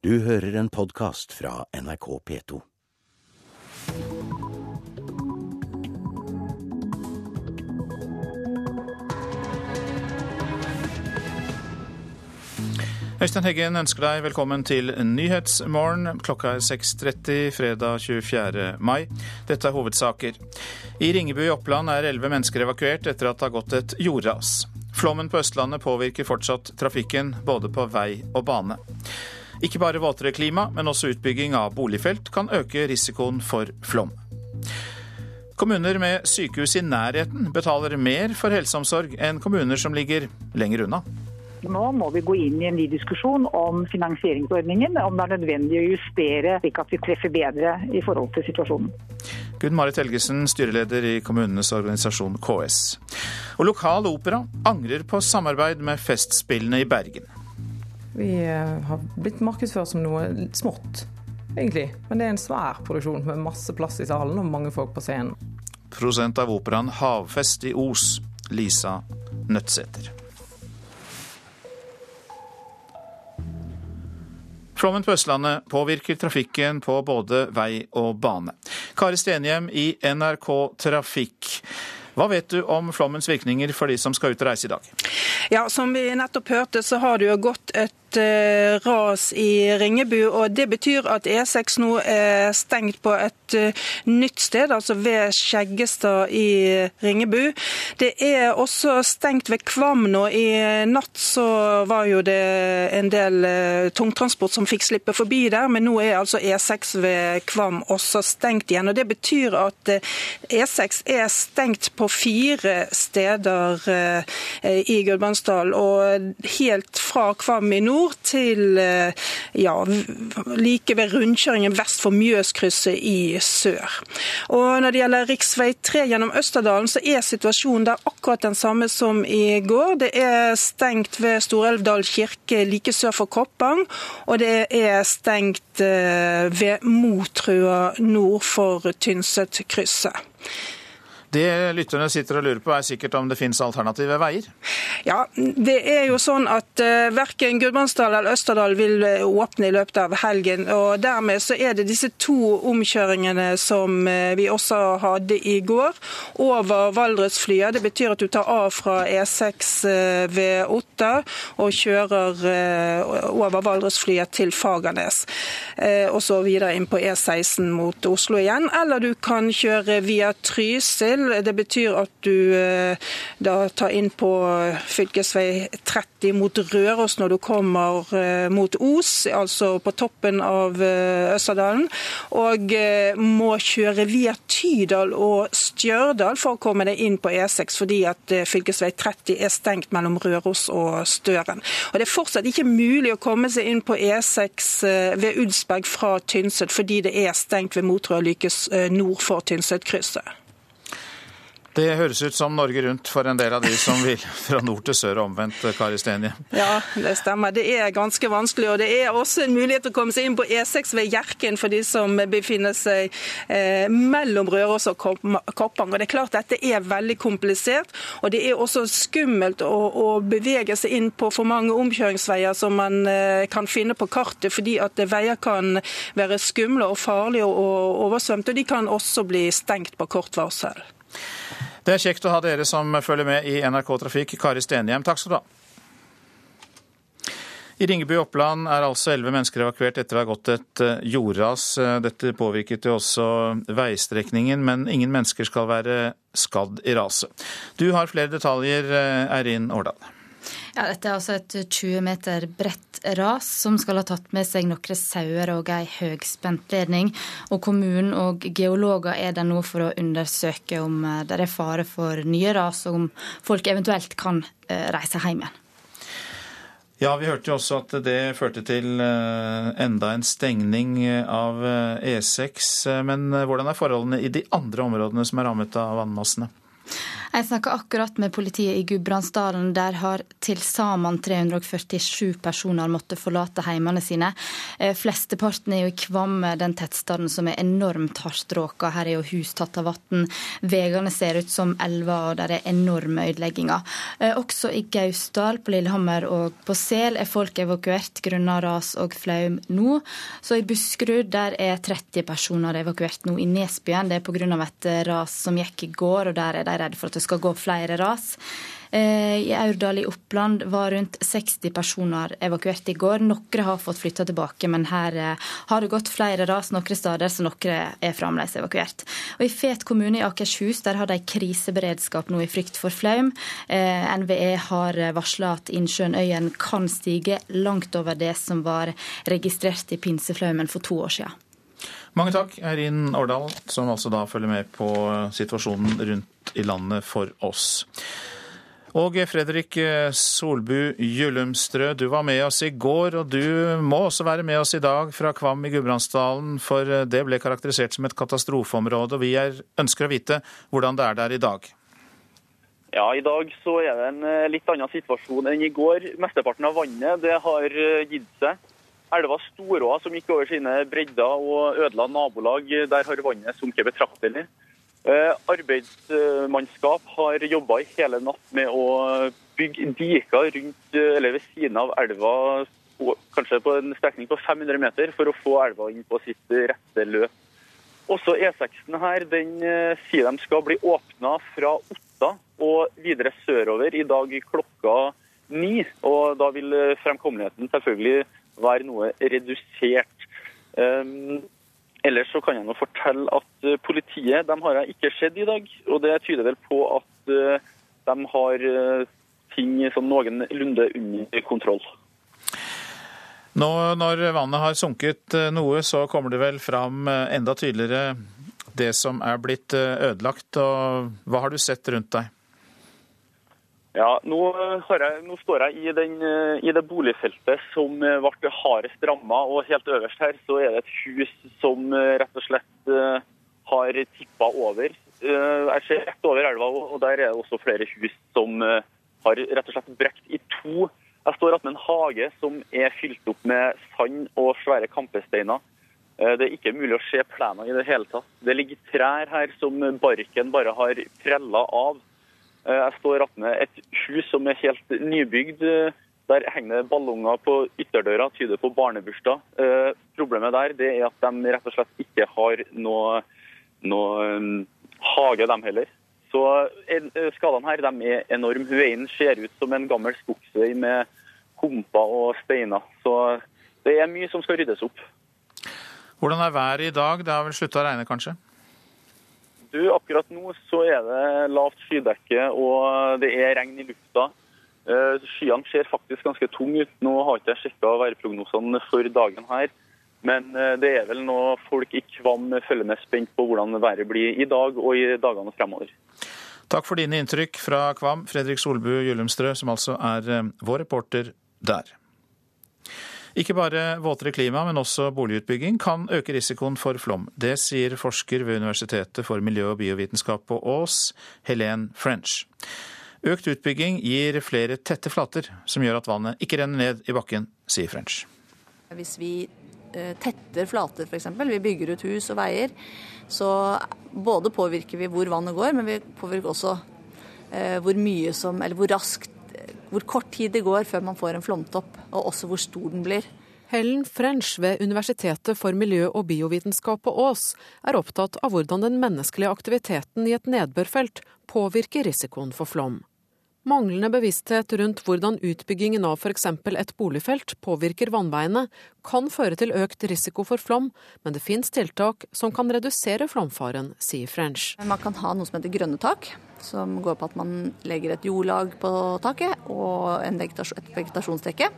Du hører en podkast fra NRK P2. Øystein Heggen ønsker deg velkommen til Nyhetsmorgen. Klokka er 6.30 fredag 24. mai. Dette er hovedsaker. I Ringebu i Oppland er elleve mennesker evakuert etter at det har gått et jordras. Flommen på Østlandet påvirker fortsatt trafikken både på vei og bane. Ikke bare våtere klima, men også utbygging av boligfelt kan øke risikoen for flom. Kommuner med sykehus i nærheten betaler mer for helseomsorg enn kommuner som ligger lenger unna. Nå må vi gå inn i en ny diskusjon om finansieringsordningen, om det er nødvendig å justere slik at vi treffer bedre i forhold til situasjonen. Gunn Marit Helgesen, styreleder i kommunenes organisasjon KS. Og lokal opera angrer på samarbeid med Festspillene i Bergen. Vi eh, har blitt markedsført som noe smått, egentlig. Men det er en svær produksjon med masse plass i salen og mange folk på scenen. Prosent av operaen Havfest i Os, Lisa Nødtsæter. Flommen på Østlandet påvirker trafikken på både vei og bane. Kari Stenhjem i NRK Trafikk. Hva vet du om flommens virkninger for de som skal ut og reise i dag? Ja, Som vi nettopp hørte, så har det jo gått et ras i Ringebu. og Det betyr at E6 nå er stengt på et nytt sted, altså ved Skjeggestad i Ringebu. Det er også stengt ved Kvam nå. I natt så var jo det en del tungtransport som fikk slippe forbi der, men nå er altså E6 ved Kvam også stengt igjen. og Det betyr at E6 er stengt på fire steder i Gudbrandsdalen. og helt fra Kvam i nord til ja, like ved rundkjøringen vest for Mjøskrysset i sør. Og Når det gjelder rv. 3 gjennom Østerdalen, så er situasjonen der akkurat den samme som i går. Det er stengt ved Storelvdal kirke like sør for Koppang, og det er stengt ved Motrua nord for Tynset-krysset. Det lytterne sitter og lurer på er sikkert om det finnes alternative veier? Ja, det er jo sånn at uh, verken Gudbrandsdal eller Østerdal vil åpne i løpet av helgen. og Dermed så er det disse to omkjøringene som uh, vi også hadde i går, over Valdresflya. Det betyr at du tar av fra E6 uh, ved Otta og kjører over Valdresflya til Fagernes. Og så videre inn på E16 mot Oslo igjen. Eller du kan kjøre via Trysil det betyr at du da tar inn på fylkesvei 30 mot Røros når du kommer mot Os, altså på toppen av Østerdalen. Og må kjøre via Tydal og Stjørdal for å komme deg inn på E6, fordi at fylkesvei 30 er stengt mellom Røros og Støren. Og Det er fortsatt ikke mulig å komme seg inn på E6 ved Ulsberg fra Tynset, fordi det er stengt ved Lykes nord for Tynset-krysset. Det høres ut som Norge Rundt for en del av de som vil fra nord til sør og omvendt, Kari Stenje. Ja, det stemmer. Det er ganske vanskelig. Og det er også en mulighet til å komme seg inn på E6 ved Hjerken for de som befinner seg eh, mellom Røros og Koppang. Og det er klart dette er veldig komplisert. Og det er også skummelt å, å bevege seg inn på for mange omkjøringsveier som man eh, kan finne på kartet, fordi at veier kan være skumle og farlige og oversvømte, Og de kan også bli stengt på kort varsel. Det er kjekt å ha dere som følger med i NRK Trafikk. Kari Stenhjem, takk skal du ha. I Ringebu i Oppland er altså elleve mennesker evakuert etter å ha gått et jordras. Dette påvirket jo også veistrekningen, men ingen mennesker skal være skadd i raset. Du har flere detaljer, Eirin Årdal. Ja, dette er altså et 20 meter bredt ras som skal ha tatt med seg noen sauer og ei høyspentledning. Og kommunen og geologer er der nå for å undersøke om det er fare for nye ras, og om folk eventuelt kan reise hjem igjen. Ja, vi hørte jo også at det førte til enda en stengning av E6. Men hvordan er forholdene i de andre områdene som er rammet av vannmassene? Jeg snakka akkurat med politiet i Gudbrandsdalen. Der har til sammen 347 personer måttet forlate heimene sine. Eh, flesteparten er jo i Kvam, den tettstaden som er enormt hardt råka. Her er jo hus tatt av vann. Veiene ser ut som elver, og der er enorme ødelegginger. Eh, også i Gausdal, på Lillehammer og på Sel er folk evakuert grunnet ras og flaum nå. Så i Buskerud der er 30 personer evakuert nå. I Nesbyen det er pga. et ras som gikk i går, og der er de redde for at det skal gå flere ras. Eh, I Aurdal i Oppland var rundt 60 personer evakuert i går. Noen har fått flytta tilbake, men her eh, har det gått flere ras noen steder, så noen er fremdeles evakuert. Og I Fet kommune i Akershus der har de kriseberedskap nå i frykt for flaum. Eh, NVE har varsla at innsjøen Øyen kan stige langt over det som var registrert i pinseflaumen for to år siden. Mange takk, Eirin Årdal, som altså da følger med på situasjonen rundt i landet for oss. Og Fredrik Solbu Gyllumstrø, du var med oss i går, og du må også være med oss i dag fra Kvam i Gudbrandsdalen, for det ble karakterisert som et katastrofeområde. og Vi er, ønsker å vite hvordan det er der i dag. Ja, I dag så er det en eh, litt annen situasjon enn i går. Mesteparten av vannet det har eh, gitt seg. Elva Storåa som gikk over sine bredder og ødela nabolag, der har vannet sunket betraktelig. Eh, arbeidsmannskap har jobba i hele natt med å bygge diker rundt, eh, eller ved siden av elva, kanskje på en strekning på 500 meter, for å få elva inn på sitt rette løp. Også E6-en her den eh, sier de skal bli åpna fra Otta og videre sørover i dag klokka ni. Og da vil fremkommeligheten selvfølgelig være noe redusert. Um, Ellers så kan jeg nå fortelle at eh, politiet de har jeg ikke sett i dag. Og det tyder vel på at eh, de har eh, ting som noenlunde under kontroll. Nå når vannet har sunket noe, så kommer det vel fram enda tydeligere det som er blitt ødelagt. Og hva har du sett rundt deg? Ja, nå, jeg, nå, står jeg i, den, eh, i, det boligfeltet som eh, ble hardest ramma. Og helt øverst her så er det et hus som eh, rett og slett har tippa over. Jeg ser rett over elva, og der er det også flere hus som har rett og slett brekt i to. Jeg står med en hage som er fylt opp med sand og svære kampesteiner. Det er ikke mulig å se plenen i det hele tatt. Det ligger trær her som barken bare har prella av. Eh, jeg står med et hus som er helt nybygd. Der henger det ballonger på ytterdøra, tyder på barnebursdag. Eh, problemet der det er at de rett og slett ikke har noe, noe um, hage, dem heller. Så eh, skadene her de er enorme. Veien ser ut som en gammel skogsvei med humper og steiner. Så det er mye som skal ryddes opp. Hvordan er været i dag? Det har vel slutta å regne, kanskje? Du, akkurat nå så er det lavt skydekke og det er regn i lufta. Eh, skyene ser faktisk ganske tunge ut. Nå har ikke jeg sjekka værprognosene for dagen her. Men eh, det er vel noe folk i Kvam følger med spent på hvordan været blir i dag og i dagene fremover. Takk for dine inntrykk fra Kvam, Fredrik Solbu Gyllumstrø, som altså er eh, vår reporter der. Ikke bare våtere klima, men også boligutbygging kan øke risikoen for flom. Det sier forsker ved Universitetet for miljø og biovitenskap på Ås, Helene French. Økt utbygging gir flere tette flater, som gjør at vannet ikke renner ned i bakken, sier French. Hvis vi eh, tetter flater f.eks., vi bygger ut hus og veier, så både påvirker vi hvor vannet går, men vi påvirker også eh, hvor mye som, eller hvor raskt hvor kort tid det går før man får en flomtopp, og også hvor stor den blir. Helen French ved Universitetet for miljø og biovitenskap på Ås er opptatt av hvordan den menneskelige aktiviteten i et nedbørfelt påvirker risikoen for flom. Manglende bevissthet rundt hvordan utbyggingen av f.eks. et boligfelt påvirker vannveiene, kan føre til økt risiko for flom, men det fins tiltak som kan redusere flomfaren, sier French. Man kan ha noe som heter grønne tak, som går på at man legger et jordlag på taket og vegetasjon, et vegetasjonsdekke.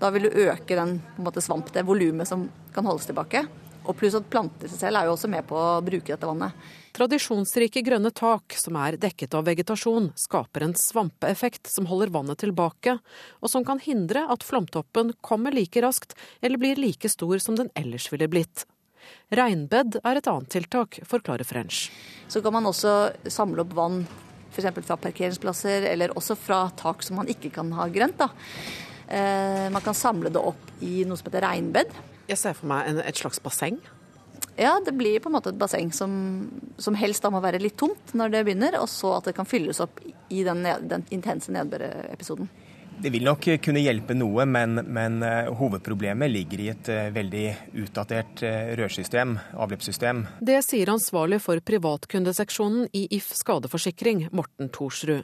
Da vil du øke den måte, svamp, det volumet som kan holdes tilbake. Og pluss at planter seg selv er jo også med på å bruke dette vannet. Tradisjonsrike grønne tak som er dekket av vegetasjon, skaper en svampeeffekt som holder vannet tilbake, og som kan hindre at flomtoppen kommer like raskt eller blir like stor som den ellers ville blitt. Regnbed er et annet tiltak, forklarer French. Så kan man også samle opp vann F.eks. fra parkeringsplasser, eller også fra tak som man ikke kan ha grønt. Eh, man kan samle det opp i noe som heter regnbed. Jeg ser for meg en, et slags basseng. Ja, det blir på en måte et basseng som, som, helst da må være litt tomt når det begynner, og så at det kan fylles opp i den, den intense nedbørepisoden. Det vil nok kunne hjelpe noe, men, men uh, hovedproblemet ligger i et uh, veldig utdatert uh, rørsystem, avløpssystem. Det sier ansvarlig for privatkundeseksjonen i If skadeforsikring, Morten Thorsrud.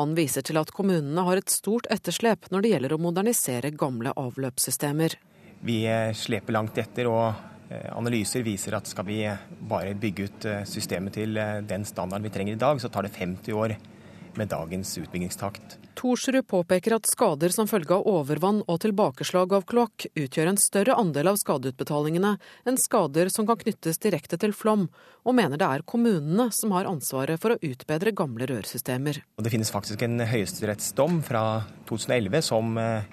Han viser til at kommunene har et stort etterslep når det gjelder å modernisere gamle avløpssystemer. Vi sleper langt etter, og analyser viser at skal vi bare bygge ut systemet til den standarden vi trenger i dag, så tar det 50 år med dagens utbyggingstakt. Thorsrud påpeker at skader som følge av overvann og tilbakeslag av kloakk utgjør en større andel av skadeutbetalingene enn skader som kan knyttes direkte til flom, og mener det er kommunene som har ansvaret for å utbedre gamle rørsystemer. Og det finnes faktisk en høyesterettsdom fra 2011 som eh,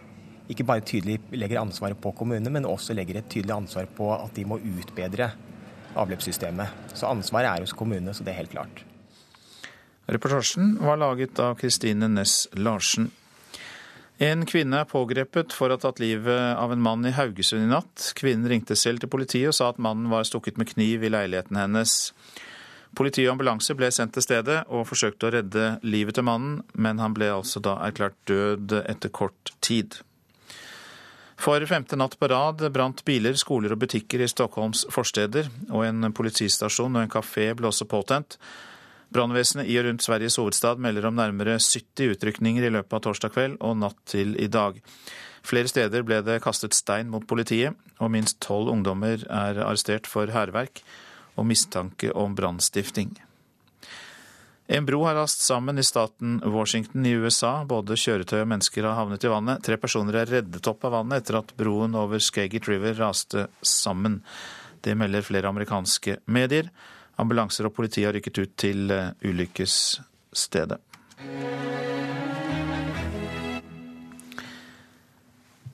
ikke bare tydelig legger ansvaret på kommunene, men også legger et tydelig ansvar på at de må utbedre avløpssystemet. Så ansvaret er hos kommunene, så det er helt klart. Reportasjen var laget av Kristine Næss Larsen. En kvinne er pågrepet for å ha tatt livet av en mann i Haugesund i natt. Kvinnen ringte selv til politiet og sa at mannen var stukket med kniv i leiligheten hennes. Politi og ambulanse ble sendt til stedet og forsøkte å redde livet til mannen, men han ble altså da erklært død etter kort tid. For femte natt på rad brant biler, skoler og butikker i Stockholms forsteder, og en politistasjon og en kafé ble også påtent. Brannvesenet i og rundt Sveriges hovedstad melder om nærmere 70 utrykninger i løpet av torsdag kveld og natt til i dag. Flere steder ble det kastet stein mot politiet, og minst tolv ungdommer er arrestert for hærverk og mistanke om brannstifting. En bro har rast sammen i staten Washington i USA. Både kjøretøy og mennesker har havnet i vannet. Tre personer er reddet opp av vannet etter at broen over Skagit River raste sammen. Det melder flere amerikanske medier. Ambulanser og politi har rykket ut til eh, ulykkesstedet.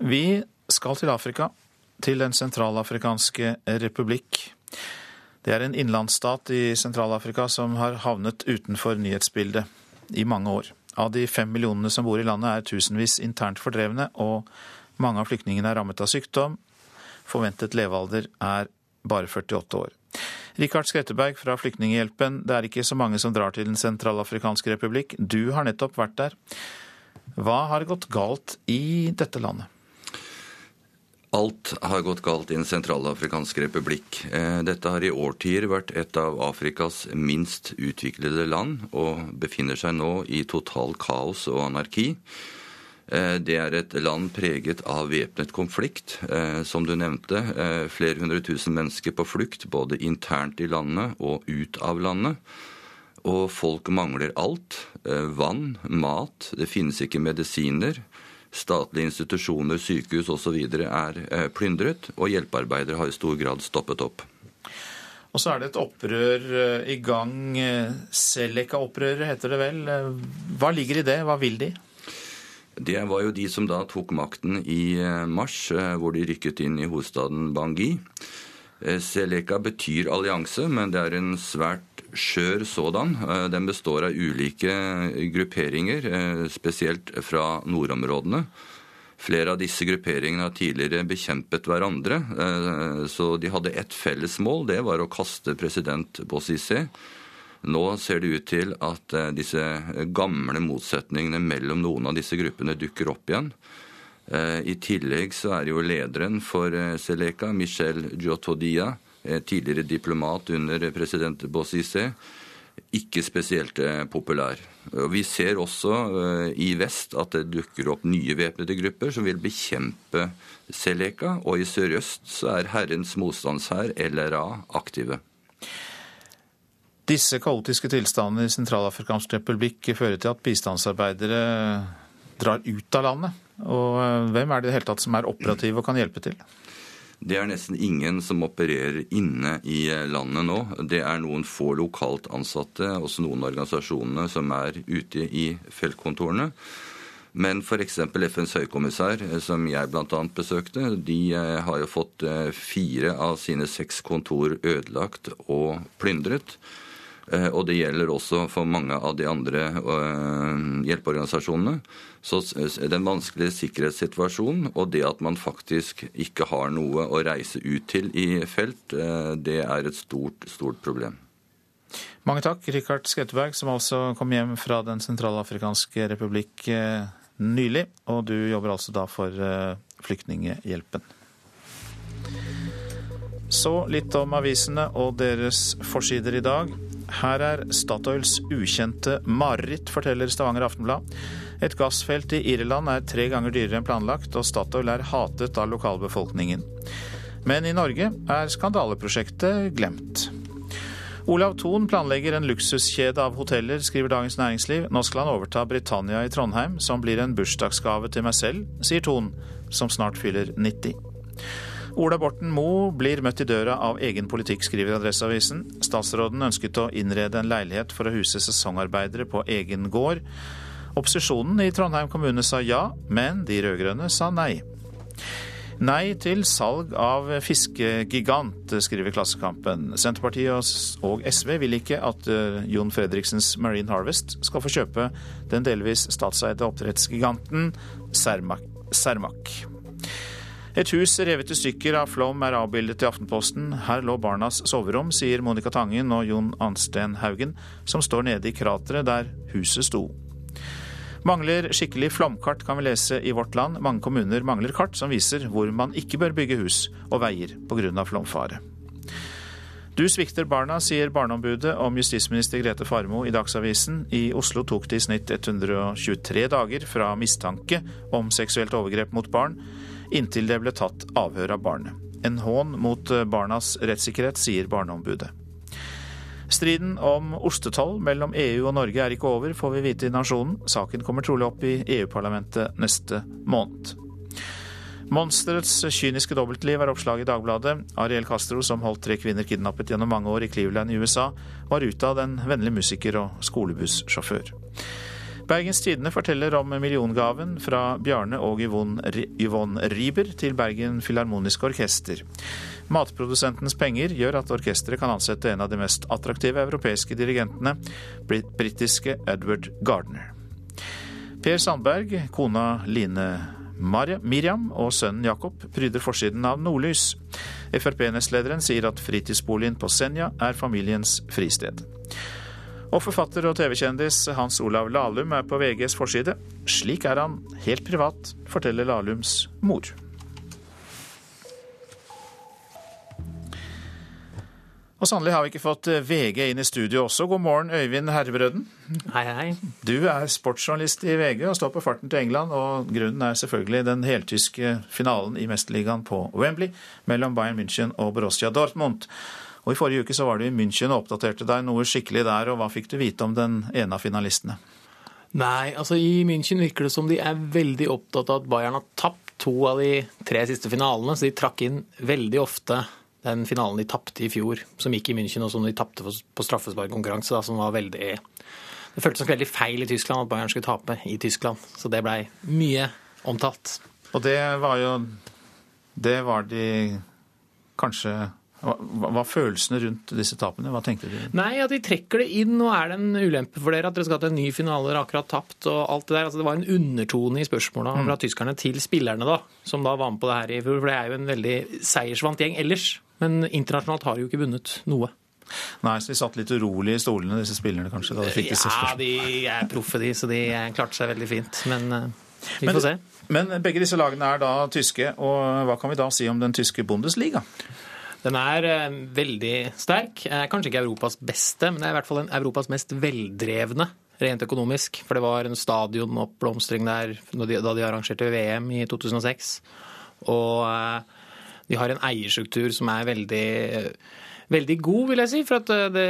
Vi skal til Afrika, til Den sentralafrikanske republikk. Det er en innlandsstat i Sentral-Afrika som har havnet utenfor nyhetsbildet i mange år. Av de fem millionene som bor i landet, er tusenvis internt fordrevne, og mange av flyktningene er rammet av sykdom. Forventet levealder er bare 48 år. Rikard Skretteberg fra Flyktninghjelpen, det er ikke så mange som drar til Den sentralafrikanske republikk. Du har nettopp vært der. Hva har gått galt i dette landet? Alt har gått galt i Den sentralafrikanske republikk. Eh, dette har i årtier vært et av Afrikas minst utviklede land, og befinner seg nå i total kaos og anarki. Eh, det er et land preget av væpnet konflikt, eh, som du nevnte. Eh, flere hundre tusen mennesker på flukt, både internt i landet og ut av landet. Og folk mangler alt. Vann, mat, det finnes ikke medisiner. Statlige institusjoner, sykehus osv. er plyndret, og hjelpearbeidere har i stor grad stoppet opp. Og så er det et opprør i gang. Seleka-opprøret heter det vel. Hva ligger i det? Hva vil de? Det var jo de som da tok makten i eh, mars, eh, hvor de rykket inn i hovedstaden Bangui. Eh, Seleka betyr allianse, men det er en svært skjør sådan. Den består av ulike grupperinger, spesielt fra nordområdene. Flere av disse grupperingene har tidligere bekjempet hverandre, så de hadde ett felles mål. Det var å kaste president Bozizé nå ser det ut til at eh, disse gamle motsetningene mellom noen av disse gruppene dukker opp igjen. Eh, I tillegg så er jo lederen for eh, Seleka, Michel Giotodia, tidligere diplomat under president Bozizé, ikke spesielt populær. Vi ser også i vest at det dukker opp nye væpnede grupper som vil bekjempe Seleka, og i sørøst så er Herrens motstandshær, LRA, aktive. Disse kaotiske tilstandene i Sentralafrikansk republikk fører til at bistandsarbeidere drar ut av landet. Og eh, hvem er det i det hele tatt som er operative og kan hjelpe til? Det er nesten ingen som opererer inne i landet nå. Det er noen få lokalt ansatte, også noen organisasjonene som er ute i feltkontorene. Men f.eks. FNs høykommissær, eh, som jeg bl.a. besøkte, de eh, har jo fått fire av sine seks kontor ødelagt og plyndret. Eh, og det gjelder også for mange av de andre eh, hjelpeorganisasjonene. Så det vanskelige en vanskelig sikkerhetssituasjon, og det at man faktisk ikke har noe å reise ut til i felt, eh, det er et stort, stort problem. Mange takk, Rikard Skretteberg, som altså kom hjem fra Den sentralafrikanske republikk nylig. Og du jobber altså da for Flyktninghjelpen. Så litt om avisene og deres forsider i dag. Her er Statoils ukjente mareritt, forteller Stavanger Aftenblad. Et gassfelt i Irland er tre ganger dyrere enn planlagt, og Statoil er hatet av lokalbefolkningen. Men i Norge er skandaleprosjektet glemt. Olav Thon planlegger en luksuskjede av hoteller, skriver Dagens Næringsliv. Nå skal han overta Britannia i Trondheim, som blir en bursdagsgave til meg selv, sier Thon, som snart fyller 90. Ola Borten Moe blir møtt i døra av egen politikk, skriver Adresseavisen. Statsråden ønsket å innrede en leilighet for å huse sesongarbeidere på egen gård. Opposisjonen i Trondheim kommune sa ja, men de rød-grønne sa nei. Nei til salg av fiskegigant, skriver Klassekampen. Senterpartiet og SV vil ikke at eh, Jon Fredriksens Marine Harvest skal få kjøpe den delvis statseide oppdrettsgiganten Cermaq. Et hus revet i stykker av flom er avbildet i Aftenposten. Her lå barnas soverom, sier Monica Tangen og Jon Ansten Haugen, som står nede i krateret der huset sto. Mangler skikkelig flomkart, kan vi lese i Vårt Land. Mange kommuner mangler kart som viser hvor man ikke bør bygge hus og veier pga. flomfare. Du svikter barna, sier Barneombudet om justisminister Grete Farmo i Dagsavisen. I Oslo tok det i snitt 123 dager fra mistanke om seksuelt overgrep mot barn inntil det ble tatt avhør av barnet. En hån mot barnas rettssikkerhet, sier Barneombudet. Striden om ostetoll mellom EU og Norge er ikke over, får vi vite i Nasjonen. Saken kommer trolig opp i EU-parlamentet neste måned. Monsterets kyniske dobbeltliv er oppslaget i Dagbladet. Ariel Castro, som holdt tre kvinner kidnappet gjennom mange år i Cleveland i USA, var utad en vennlig musiker og skolebussjåfør. Bergens Tidende forteller om milliongaven fra Bjarne og Yvonne Riiber til Bergen Filharmoniske Orkester. Matprodusentens penger gjør at orkesteret kan ansette en av de mest attraktive europeiske dirigentene, britiske Edward Gardner. Per Sandberg, kona Line Miriam og sønnen Jakob pryder forsiden av Nordlys. Frp-nestlederen sier at fritidsboligen på Senja er familiens fristed. Og forfatter og TV-kjendis Hans Olav Lahlum er på VGs forside. Slik er han helt privat, forteller Lahlums mor. Og sannelig har vi ikke fått VG inn i studio også. God morgen, Øyvind Herrebrøden. Hei, hei. Du er sportsjournalist i VG og står på farten til England. Og grunnen er selvfølgelig den heltyske finalen i Mesterligaen på Wembley mellom Bayern München og Borussia Dortmund. Og I forrige uke så var du i München og oppdaterte deg noe skikkelig der. og Hva fikk du vite om den ene av finalistene? Nei, altså I München virker det som de er veldig opptatt av at Bayern har tapt to av de tre siste finalene. Så de trakk inn veldig ofte den finalen de tapte i fjor, som gikk i München, og som de tapte på straffesparkkonkurranse, som var veldig Det føltes som veldig feil i Tyskland at Bayern skulle tape i Tyskland. Så det blei mye omtalt. Og det var jo Det var de kanskje hva var følelsene rundt disse tapene? Hva tenkte du? Nei, at De trekker det inn. og er det en ulempe for dere at dere skal til en ny finale, dere akkurat tapt og alt det der. Altså, det var en undertone i spørsmåla mm. fra tyskerne til spillerne, da, som da var med på det her i fjor. For det er jo en veldig seiersvant gjeng ellers. Men internasjonalt har de jo ikke vunnet noe. Nei, så de satt litt urolig i stolene, disse spillerne kanskje? da de fikk disse Ja, de er proffe, de, så de klarte seg veldig fint. Men vi vi men, får se. Men begge disse lagene er da tyske, og hva kan vi da si om den tyske Bundesliga? Den er eh, veldig sterk. Kanskje ikke Europas beste, men det er i hvert fall en Europas mest veldrevne rent økonomisk. For det var en stadionoppblomstring der da de arrangerte VM i 2006. Og eh, de har en eierstruktur som er veldig, veldig god, vil jeg si. For at eh, det,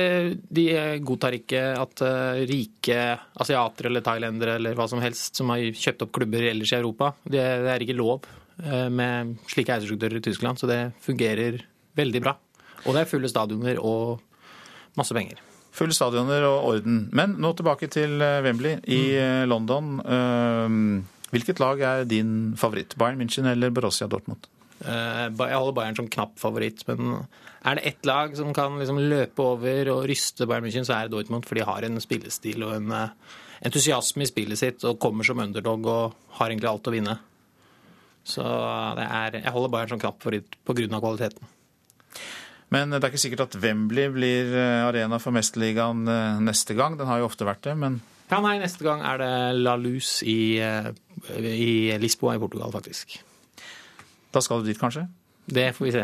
de godtar ikke at rike asiatere eller thailendere eller hva som helst som har kjøpt opp klubber ellers i Europa, det, det er ikke lov med slike eierstrukturer i Tyskland. Så det fungerer veldig bra. Og det er fulle stadioner og masse penger. Fulle stadioner og orden. Men nå tilbake til eh, Wembley i mm. Eh, London. Eh, hvilket lag er din favoritt? Bayern München eller Borussia Dortmund? Eh, jeg holder Bayern som knapp favoritt, men er det ett lag som kan liksom løpe over og ryste Bayern München, så er det Dortmund, for de har en spillestil og en entusiasme i spillet sitt og kommer som underdog og har egentlig alt å vinne. Så er, jeg holder Bayern som knapp favoritt pga. kvaliteten. Men det er ikke sikkert at Wembley blir arena for Mesterligaen neste gang. Den har jo ofte vært det, men Ja, nei, neste gang er det La Luz i, i Lisboa i Portugal, faktisk. Da skal du dit, kanskje? Det får vi se.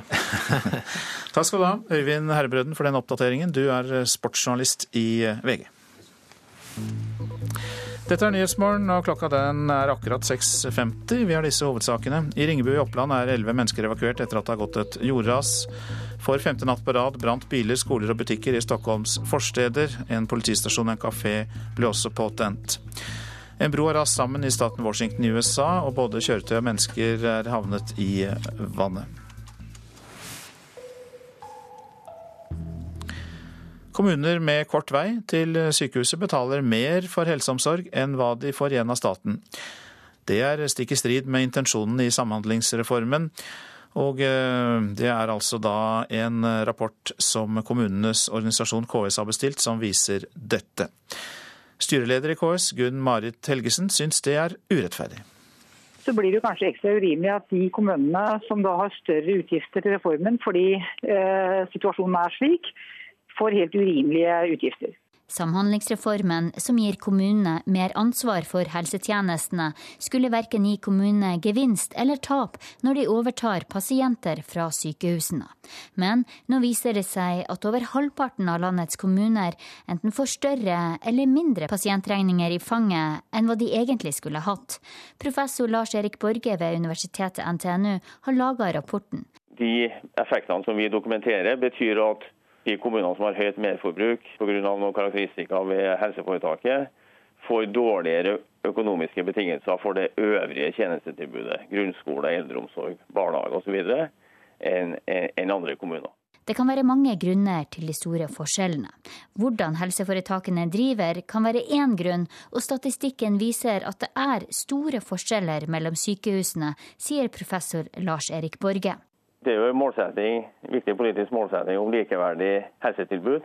Takk skal du ha, Øyvind Herrebrøden, for den oppdateringen. Du er sportsjournalist i VG. Dette er Nyhetsmorgen, og klokka den er akkurat 6.50. Vi har disse hovedsakene. I Ringebu i Oppland er elleve mennesker evakuert etter at det har gått et jordras. For femte natt på rad brant biler, skoler og butikker i Stockholms forsteder. En politistasjon og en kafé ble også påtent. En bro har rast sammen i staten Washington i USA, og både kjøretøy og mennesker er havnet i vannet. Kommuner med kort vei til sykehuset betaler mer for helseomsorg enn hva de får igjen av staten. Det er stikk i strid med intensjonen i Samhandlingsreformen. Og det er altså da en rapport som kommunenes organisasjon KS har bestilt, som viser dette. Styreleder i KS, Gunn Marit Helgesen, syns det er urettferdig. Så blir det kanskje ekstra urimelig at de kommunene som da har større utgifter til reformen fordi eh, situasjonen er slik, får helt urimelige utgifter. Samhandlingsreformen, som gir kommunene mer ansvar for helsetjenestene, skulle verken gi kommunene gevinst eller tap når de overtar pasienter fra sykehusene. Men nå viser det seg at over halvparten av landets kommuner enten får større eller mindre pasientregninger i fanget enn hva de egentlig skulle hatt. Professor Lars Erik Borge ved universitetet NTNU har laga rapporten. De effektene som vi dokumenterer, betyr at de kommunene som har høyt merforbruk pga. noen karakteristikker ved helseforetaket, får dårligere økonomiske betingelser for det øvrige tjenestetilbudet, grunnskole, eldreomsorg, barnehage osv., enn en andre kommuner. Det kan være mange grunner til de store forskjellene. Hvordan helseforetakene driver kan være én grunn, og statistikken viser at det er store forskjeller mellom sykehusene, sier professor Lars Erik Borge. Det er jo en viktig politisk målsetting om likeverdig helsetilbud.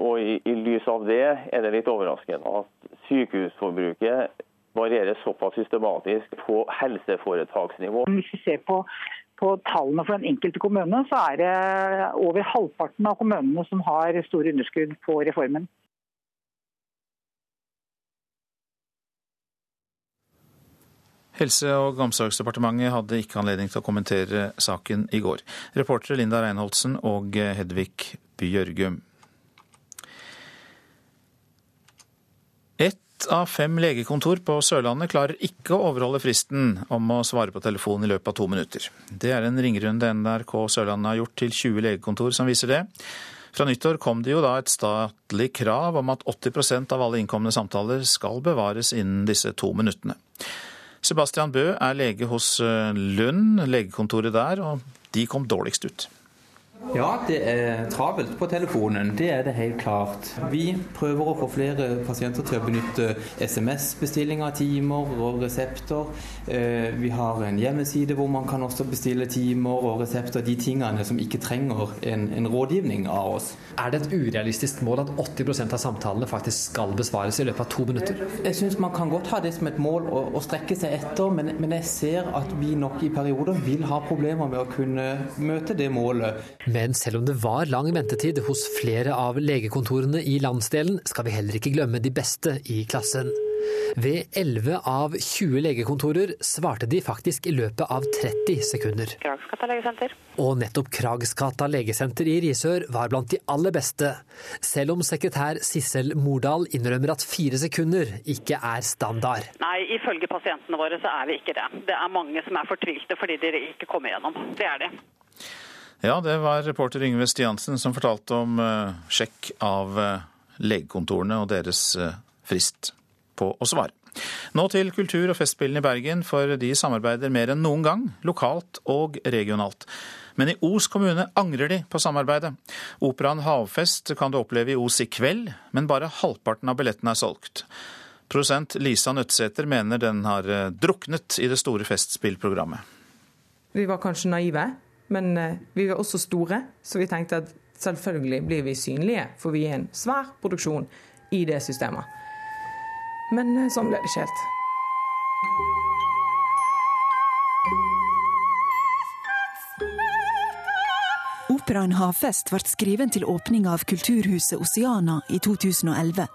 Og i, i, lys av det er det litt overraskende at sykehusforbruket varierer såpass systematisk på helseforetaksnivå. Hvis vi ser på, på tallene for den enkelte kommune, så er det over halvparten av kommunene som har store underskudd på reformen. Helse- og omsorgsdepartementet hadde ikke anledning til å kommentere saken i går. Reportere Linda Reinholdsen og Hedvig Bjørgum. Ett av fem legekontor på Sørlandet klarer ikke å overholde fristen om å svare på telefonen i løpet av to minutter. Det er en ringerunde NRK Sørlandet har gjort til 20 legekontor som viser det. Fra nyttår kom det jo da et statlig krav om at 80% av alle innkomne samtaler skal bevares innen disse to minuttene. Sebastian Bø er lege hos Lund, legekontoret der, og de kom dårligst ut. Ja, det er travelt på telefonen. Det er det helt klart. Vi prøver å få flere pasienter til å benytte SMS-bestilling av timer og resepter. Vi har en hjemmeside hvor man kan også bestille timer og resepter, de tingene som ikke trenger en, en rådgivning av oss. Er det et urealistisk mål at 80% av samtalene faktisk skal besvares i løpet av to minutter? Jeg syns man kan godt ha det som et mål å, å strekke seg etter, men, men jeg ser at vi nok i perioder vil ha problemer med å kunne møte det målet. Men selv om det var lang ventetid hos flere av legekontorene i landsdelen, skal vi heller ikke glemme de beste i klassen. Ved 11 av 20 legekontorer svarte de faktisk i løpet av 30 sekunder. Kragsgata legesenter. Og nettopp Kragsgata legesenter i Risør var blant de aller beste. Selv om sekretær Sissel Mordal innrømmer at fire sekunder ikke er standard. Nei, ifølge pasientene våre så er vi ikke det. Det er mange som er fortvilte fordi de ikke kommer gjennom. Det er det. Ja, det var reporter Yngve Stiansen som fortalte om uh, sjekk av uh, legekontorene og deres uh, frist på å svare. Nå til kultur- og festspillene i Bergen, for de samarbeider mer enn noen gang, lokalt og regionalt. Men i Os kommune angrer de på samarbeidet. Operaen Havfest kan du oppleve i Os i kveld, men bare halvparten av billettene er solgt. Produsent Lisa Nødtsæter mener den har druknet i det store festspillprogrammet. Vi var kanskje naive, men eh, vi var også store, så vi tenkte at selvfølgelig blir vi synlige, for vi er en svær produksjon i det systemet. Men eh, sånn ble det ikke helt. Operaen Havfest ble skriven til åpninga av Kulturhuset Oceana i 2011.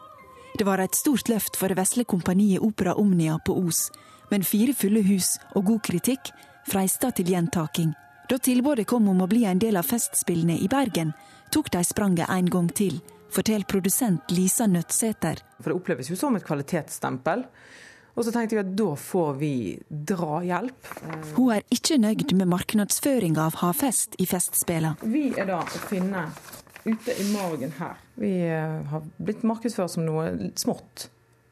Det var et stort løft for det vesle kompaniet Opera Omnia på Os, men fire fulle hus og god kritikk freista til gjentaking. Da tilbudet kom om å bli en del av Festspillene i Bergen, tok de spranget en gang til, forteller produsent Lisa Nødtsæter. For det oppleves jo som et kvalitetsstempel. Og så tenkte vi at da får vi drahjelp. Hun er ikke nøyd med markedsføringa av Havfest i Festspillene. Vi er da å finne ute i margen her. Vi eh, har blitt markedsført som noe smått,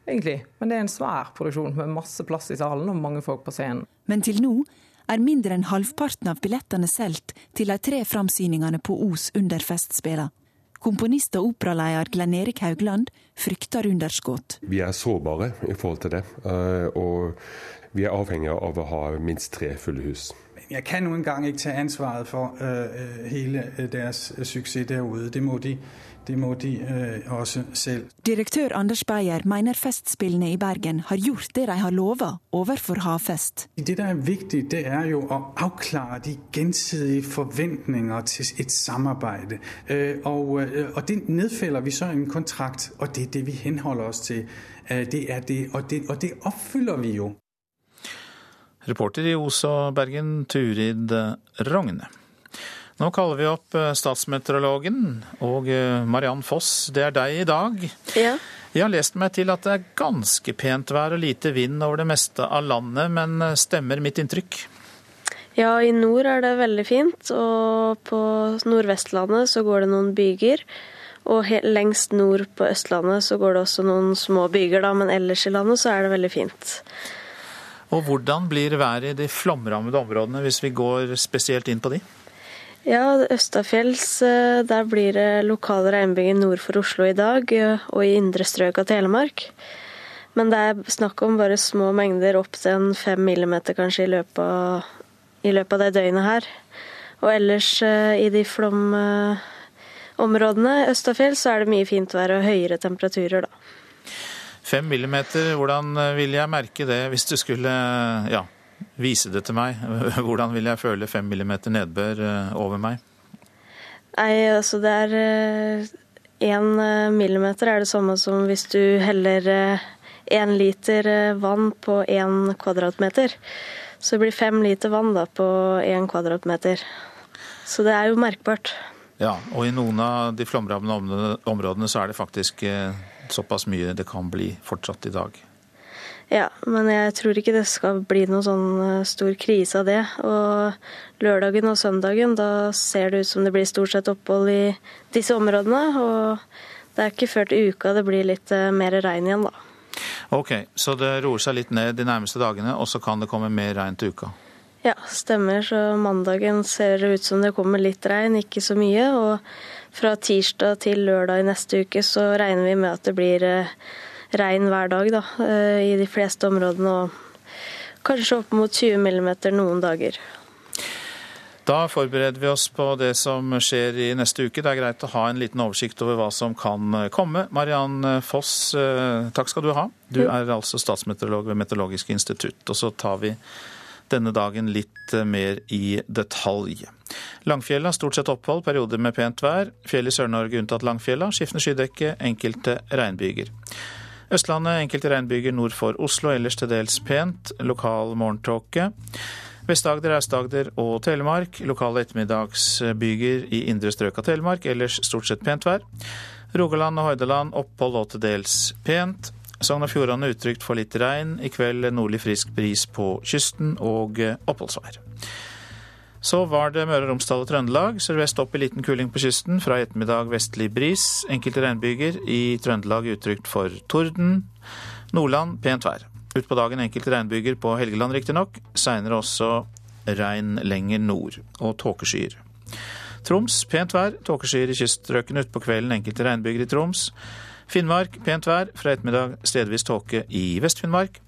egentlig. Men det er en svær produksjon med masse plass i salen og mange folk på scenen. Men til nå er mindre enn halvparten av billettene solgt til de tre framsyningene på Os under Festspela. Komponist og operaleder Glenn Erik Haugland frykter underskudd. Vi er sårbare i forhold til det, eh, og vi er avhengige av å ha minst tre fulle hus. Jeg kan nu engang ikke ta ansvaret for øh, hele deres suksess derude. Det må de det må de øh, også selv. Direktør Anders Beyer mener Festspillene i Bergen har gjort det de har lova overfor Havfest. Det der er viktig, det er jo å avklare de gjensidige forventninger til et samarbeid. Øh, og, øh, og det nedfeller vi så i en kontrakt, og det er det vi henholder oss til. Det er det, og det, og det oppfyller vi jo. Reporter i Os og Bergen, Turid Rogne. Nå kaller vi opp eh, statsmeteorologen og eh, Mariann Foss. Det er deg i dag. Ja. Jeg har lest meg til at det er ganske pent vær og lite vind over det meste av landet, men eh, stemmer mitt inntrykk? Ja, i nord er det veldig fint, og på Nordvestlandet så går det noen byger. Og lengst nord på Østlandet så går det også noen små byger, da, men ellers i landet så er det veldig fint. Og hvordan blir været i de flomrammede områdene, hvis vi går spesielt inn på de? Ja, Østafjells eh, der blir det lokale regnbyger nord for Oslo i dag, eh, og i indre strøk av Telemark. Men det er snakk om bare små mengder, opp til en fem millimeter kanskje i løpet av, i løpet av det døgnet her. Og ellers eh, i de flomområdene østafjells så er det mye fint vær og høyere temperaturer, da. Fem millimeter, hvordan vil jeg merke det hvis du skulle ja, vise det til meg. Hvordan vil jeg føle fem millimeter nedbør eh, over meg? Nei, altså det er Én eh, eh, millimeter er det samme som hvis du heller én liter vann på én kvadratmeter. Så det blir fem liter vann da på én kvadratmeter. Så det er jo merkbart. Ja, og i noen av de flomrammede områdene så er det faktisk såpass mye det kan bli fortsatt i dag. Ja, men jeg tror ikke det skal bli noen sånn eh, stor krise av det. Og lørdagen og søndagen, da ser det ut som det blir stort sett opphold i disse områdene. Og det er ikke før til uka det blir litt eh, mer regn igjen, da. Ok, så det roer seg litt ned de nærmeste dagene, og så kan det komme mer regn til uka? Ja, stemmer. Så mandagen ser det ut som det kommer litt regn, ikke så mye. Og fra tirsdag til lørdag i neste uke så regner vi med at det blir eh, regn hver dag da, eh, i de fleste områdene. Og kanskje opp mot 20 millimeter noen dager. Da forbereder vi oss på det som skjer i neste uke. Det er greit å ha en liten oversikt over hva som kan komme. Mariann Foss, eh, takk skal du ha. Du er altså statsmeteorolog ved Meteorologisk institutt. Og så tar vi denne dagen litt mer i detalj. Langfjella stort sett opphold, perioder med pent vær. Fjell i Sør-Norge unntatt Langfjella. Skiftende skydekke, enkelte regnbyger. Østlandet enkelte regnbyger nord for Oslo, ellers til dels pent. Lokal morgentåke. Vest-Agder, Aust-Agder og Telemark. Lokale ettermiddagsbyger i indre strøk av Telemark, ellers stort sett pent vær. Rogaland og Hordaland opphold og til dels pent. Sogn og Fjordane utrygt for litt regn. I kveld nordlig frisk bris på kysten og oppholdsvær. Så var det Møre og Romsdal og Trøndelag. Sørvest opp i liten kuling på kysten. Fra i ettermiddag vestlig bris. Enkelte regnbyger. I Trøndelag utrygt for torden. Nordland pent vær. Utpå dagen enkelte regnbyger på Helgeland riktignok. Seinere også regn lenger nord. Og tåkeskyer. Troms pent vær. Tåkeskyer i kyststrøkene utpå kvelden. Enkelte regnbyger i Troms. Finnmark pent vær. Fra ettermiddag stedvis tåke i Vest-Finnmark.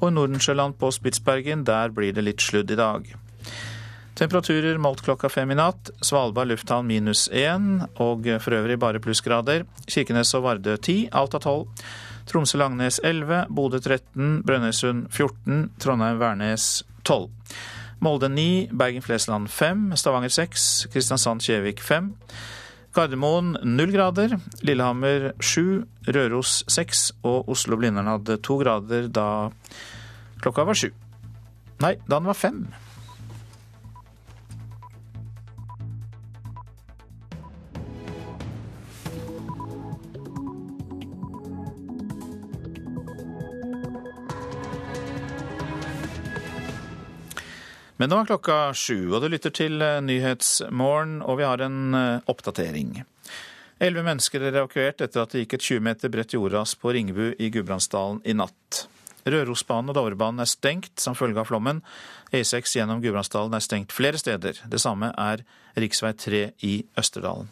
Og Nordensjøland på Spitsbergen, der blir det litt sludd i dag. Temperaturer målt klokka fem i natt. Svalbard lufthavn minus én, og for øvrig bare plussgrader. Kirkenes og Vardø ti, Alta 12. Tromsø-Langnes 11, Bodø 13, Brønnøysund 14, Trondheim-Værnes 12. Molde 9, Bergen-Flesland 5, Stavanger 6, Kristiansand-Kjevik 5. Gardermoen 0 grader, Lillehammer 7, Røros 6 og Oslo-Blindern hadde 2 grader da klokka var 7. Nei, da den var 5. Men nå er klokka sju, og du lytter til eh, Nyhetsmorgen, og vi har en eh, oppdatering. Elleve mennesker er evakuert etter at det gikk et 20 meter bredt jordras på Ringebu i Gudbrandsdalen i natt. Rørosbanen og Dovrebanen er stengt som følge av flommen. E6 gjennom Gudbrandsdalen er stengt flere steder. Det samme er rv. 3 i Østerdalen.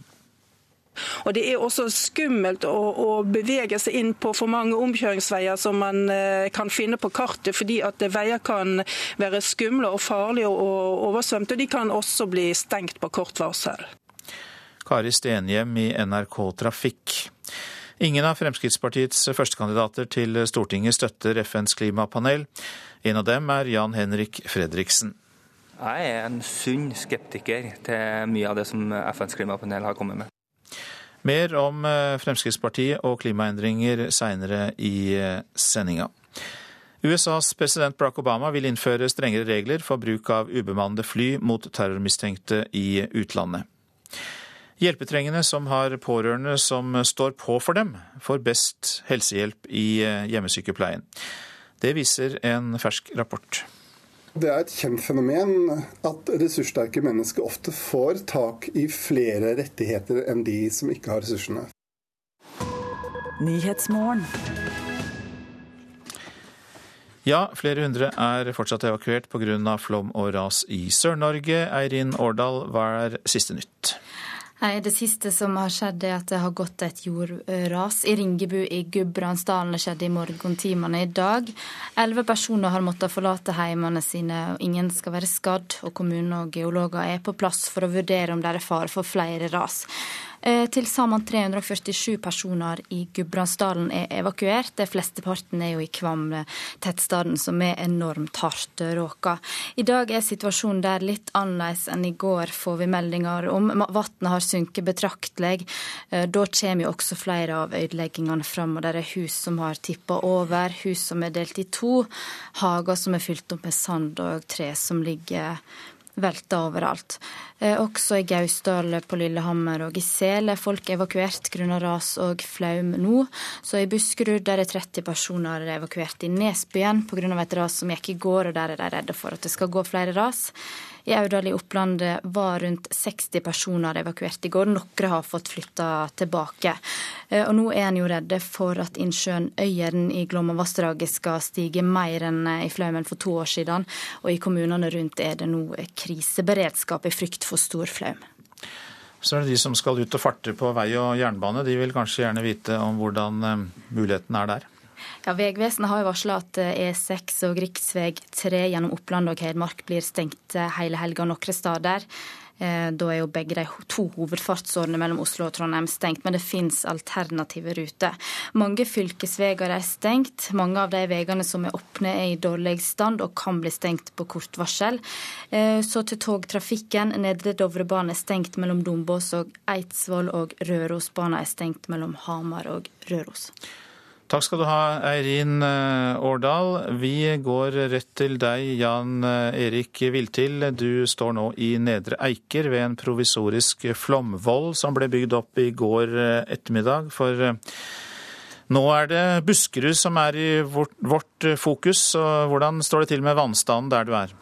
Og Det er også skummelt å, å, bevege seg inn på for mange omkjøringsveier som man eh, kan finne på kartet, fordi at veier kan være skumle og farlige og oversvømte, Og de kan også bli stengt på kort varsel. Kari Stenhjem i NRK Trafikk. Ingen av Fremskrittspartiets førstekandidater til Stortinget støtter FNs klimapanel. En av dem er Jan Henrik Fredriksen. Jeg er en sunn skeptiker til mye av det som FNs klimapanel har kommet med. Mer om eh, Fremskrittspartiet og klimaendringer seinere i eh, sendinga. USAs president Barack Obama vil innføre strengere regler for bruk av ubemannede fly mot terrormistenkte i utlandet. Hjelpetrengende som har pårørende som står på for dem, får best helsehjelp i eh, hjemmesykepleien. Det viser en fersk rapport. Det er et kjent fenomen at ressurssterke mennesker ofte får tak i flere rettigheter enn de som ikke har ressursene. Ja, flere hundre er fortsatt evakuert pga. flom og ras i Sør-Norge. Eirin Årdal, hva er siste nytt? Nei, Det siste som har skjedd, er at det har gått et jordras i Ringebu i Gudbrandsdalen. Det skjedde i morgentimene i dag. Elleve personer har måttet forlate heimene sine, og ingen skal være skadd. Og kommunen og geologer er på plass for å vurdere om det er fare for flere ras. Eh, til sammen 347 personer i Gudbrandsdalen er evakuert. De flesteparten er jo i Kvam, tettstaden som er enormt hardt råka. I dag er situasjonen der litt annerledes enn i går, får vi meldinger om. Vannet har sunket betraktelig. Eh, da kommer jo også flere av ødeleggingene fram. og Det er hus som har tippa over, hus som er delt i to, hager som er fylt opp med sand og tre som ligger velta overalt. Eh, også i Gausdal, på Lillehammer og i Sel er folk evakuert grunnet ras og flaum nå. Så i Buskerud der er 30 personer evakuert i Nesbyen pga. et ras som gikk i går, og der er de redde for at det skal gå flere ras. I Aurdal i Oppland var rundt 60 personer evakuert i går. Noen har fått flytta tilbake. Eh, og nå er en jo redde for at innsjøen Øyeren i Glomma-vassdraget skal stige mer enn i Flaumen for to år siden. Og i kommunene rundt er det nå kriseberedskap i frykt for stor flaum. Så er det de som skal ut og farte på vei og jernbane. De vil kanskje gjerne vite om hvordan eh, muligheten er der? Ja, Vegvesenet har jo varsla at E6 eh, og rv. 3 gjennom Oppland og Hedmark blir stengt eh, hele helga noen steder. Eh, da er jo begge de to hovedfartsårene mellom Oslo og Trondheim stengt, men det finnes alternative ruter. Mange fylkesveier er stengt. Mange av de veiene som er åpne er i dårlig stand og kan bli stengt på kort varsel. Så til togtrafikken. Nedre Dovrebanen er stengt mellom Dombås og Eidsvoll, og Rørosbanen er stengt mellom Hamar og Røros. Takk skal du ha, Eirin eh, Årdal. Vi går rett til deg, Jan eh, Erik Viltil. Du står nå i Nedre Eiker ved en provisorisk flomvoll som ble bygd opp i går eh, ettermiddag. For nå er det Buskerud som er i vårt, vårt fokus. Hvordan står det til med vannstanden der du er?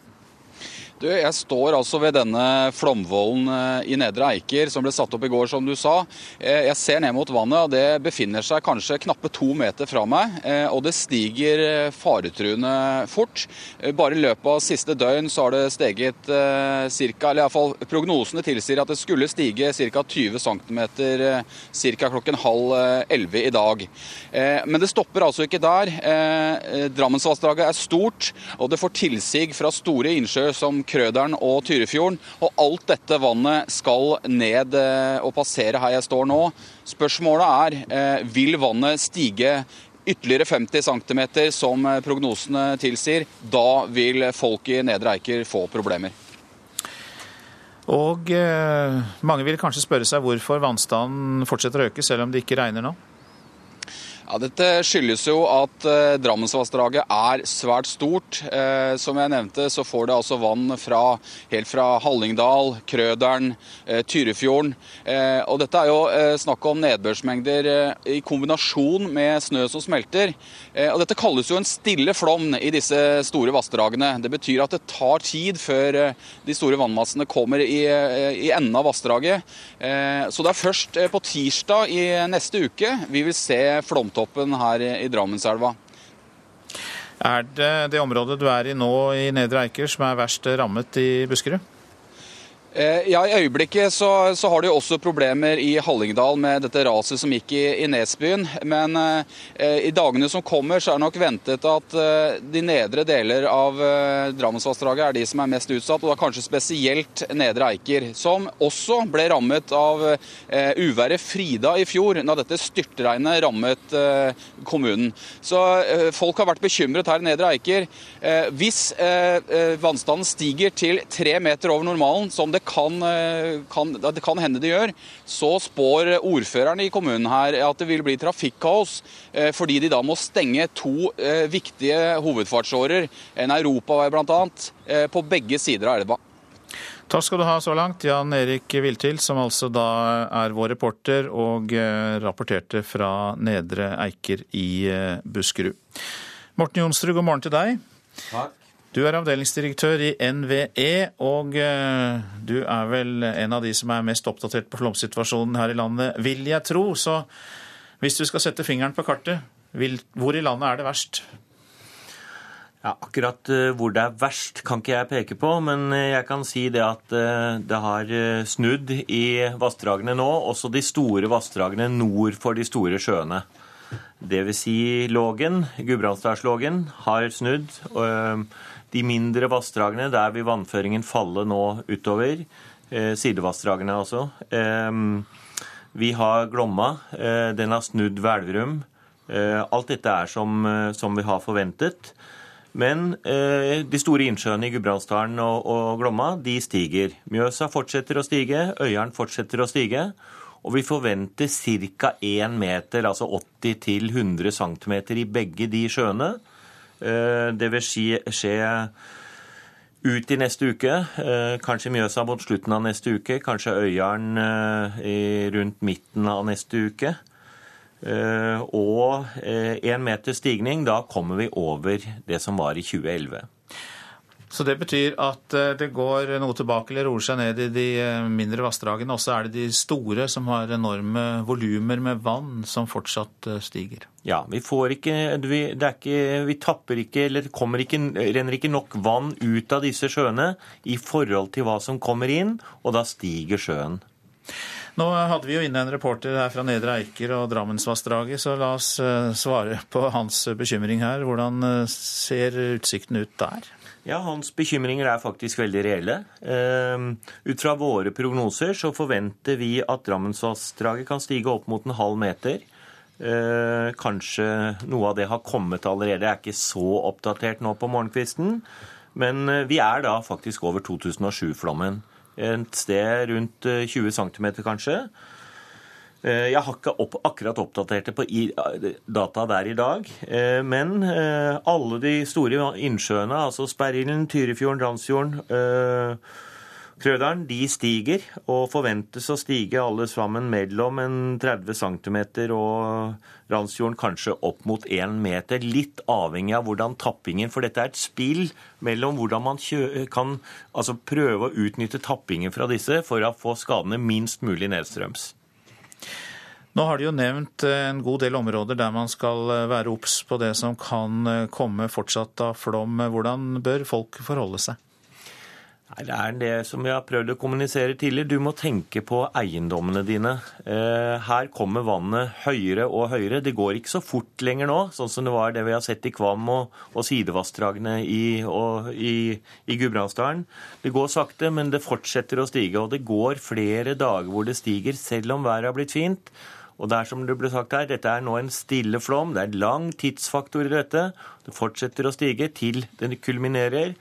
Du, jeg står altså ved denne flomvollen eh, i Nedre Eiker som ble satt opp i går, som du sa. Eh, jeg ser ned mot vannet, og det befinner seg kanskje knappe to meter fra meg. Eh, og det stiger faretruende fort. Bare i løpet av siste døgn så har det steget ca. Eller iallfall prognosene tilsier at det skulle stige ca. 20 cm ca. klokken halv elleve i dag. Men det stopper altså ikke der. Drammensvassdraget er stort, og det får tilsig fra store innsjøer som Krøderen og Tyrifjorden. Og alt dette vannet skal ned og passere her jeg står nå. Spørsmålet er vil vannet stige ytterligere 50 cm, som prognosene tilsier. Da vil folk i Nedre Eiker få problemer. Og eh, mange vil kanskje spørre seg hvorfor vannstanden fortsetter å øke selv om det ikke regner nå? Ja, Dette skyldes jo at eh, Drammensvassdraget er svært stort. Eh, som jeg nevnte, så får det altså vann fra, helt fra Hallingdal, Krøderen, eh, Tyrifjorden. Eh, og dette er jo eh, snakk om nedbørsmengder eh, i kombinasjon med snø som smelter. og Dette kalles jo en stille flom i disse store vassdragene. Det betyr at det tar tid før de store vannmassene kommer i, i enden av vassdraget. så det er først på tirsdag i neste uke vi vil se flomtoppen toppen her i Drammenselva. Er det det området du er i nå i Nedre Eiker som er verst rammet i Buskerud? Eh, ja, I øyeblikket så, så, har de også problemer i Hallingdal med dette raset som gikk i, i Nesbyen. Men eh, i dagene som kommer, så er det nok ventet at eh, de nedre deler av eh, Drammensvassdraget er de som er mest utsatt. Og da kanskje spesielt Nedre Eiker, som også ble rammet av eh, uværet Frida i fjor, da dette styrtregnet rammet eh, kommunen. Så eh, folk har vært bekymret her i Nedre Eiker. hvis vannstanden stiger til tre meter over normalen, som det kan, eh, kan, det kan hende det gjør, så spår ordføreren i kommunen her at det vil bli trafikkaos. Eh, fordi de da må stenge to eh, viktige hovedfartsårer, en europavei bl.a., på begge sider av elva. Takk skal du ha så langt, Jan Erik Viltil, som altså da er vår reporter og rapporterte fra Nedre Eiker i Buskerud. Morten Jonsrud, god morgen til deg. Takk. Du er avdelingsdirektør i NVE, og eh, du er vel en av de som er mest oppdatert på flomsituasjonen her i landet, vil jeg tro. Så hvis du skal sette fingeren på kartet, hvor i landet er det verst? Ja, Akkurat eh, hvor det er verst, kan ikke jeg peke på, men eh, jeg kan si det at det har snudd i vassdragene nå, også de store vassdragene nord for de store sjøene. Dvs. Si Lågen, Gudbrandsdalslågen, har snudd. De mindre vassdragene, der vil vannføringen falle nå utover. Eh, sidevassdragene også. Eh, vi har Glomma. Eh, den har snudd ved Elverum. Alt dette er som, som vi har forventet. Men eh, de store innsjøene i Gudbrandsdalen og, og, Glomma de stiger. Mjøsa fortsetter å stige, Øyeren fortsetter å stige. Og vi forventer ca. 1 meter, altså 80-100 cm i begge de sjøene. Eh, det vil skje ut i neste uke. Eh, kanskje Mjøsa mot slutten av neste uke. Kanskje Øyeren eh, rundt midten av neste uke. Og én meter stigning, da kommer vi over det som var i 2011. Så det betyr at eh, det går noe tilbake eller roer seg ned i de eh, mindre vassdragene. Og så er det de store som har enorme volumer med vann som fortsatt eh, stiger. Ja, vi får ikke vi, ikke, vi tapper ikke eller ikke, renner ikke nok vann ut av disse sjøene i forhold til hva som kommer inn, og da stiger sjøen. Nå hadde vi jo inne en reporter her fra Nedre Eiker og Drammensvassdraget, så la oss svare på hans bekymring her. Hvordan ser utsikten ut der? Ja, Hans bekymringer er faktisk veldig reelle. Ehm, ut fra våre prognoser så forventer vi at Drammensvassdraget kan stige opp mot en halv meter. Ehm, kanskje noe av det har kommet allerede. Jeg er ikke så oppdatert nå på morgenkvisten. Men eh, vi er da faktisk over 2007-flommen. Et sted rundt 20 eh, cm kanskje. Eh, jeg har ikke opp, akkurat oppdatert det på data der i dag. Eh, men eh, alle de store innsjøene, altså Sperrilden, Tyrifjorden, Randsfjorden Krøderen, de stiger og forventes å stige alle sammen mellom en 30 cm og Randsfjorden kanskje opp mot 1 meter. Litt avhengig av hvordan tappingen For dette er et spill mellom hvordan man kan altså prøve å utnytte tappingen fra disse for å få skadene minst mulig nedstrøms. Nå har de jo nevnt eh, en god del områder der man skal eh, være obs på det som kan eh, komme fortsatt av flom. Hvordan bør folk forholde seg? Nei, Det er det som vi har prøvd å kommunisere tidligere. Du må tenke på eiendommene dine. Her kommer vannet høyere og høyere. Det går ikke så fort lenger nå, sånn som det var det vi har sett i Kvam og, og sidevassdragene i, i, i Gudbrandsdalen. Det går sakte, men det fortsetter å stige. Og det går flere dager hvor det stiger, selv om været har blitt fint. Og det er som det ble sagt her, Dette er nå en stille flom. Det er lang tidsfaktor i dette. Det fortsetter å stige til det kulminerer.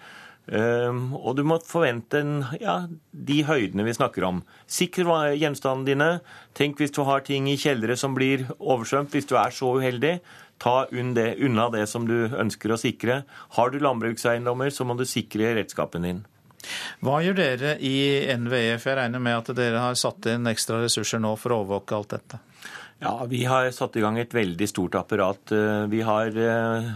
Um, og du må forvente en, ja, de høydene vi snakker om. Sikre gjenstandene dine. Tenk hvis du har ting i kjellere som blir oversvømt. Hvis du er så uheldig, ta unna det som du ønsker å sikre. Har du landbrukseiendommer, så må du sikre redskapen din. Hva gjør dere i NVE? For jeg regner med at dere har satt inn ekstra ressurser nå for å overvåke alt dette? Ja, Vi har satt i gang et veldig stort apparat. Eh, vi har eh,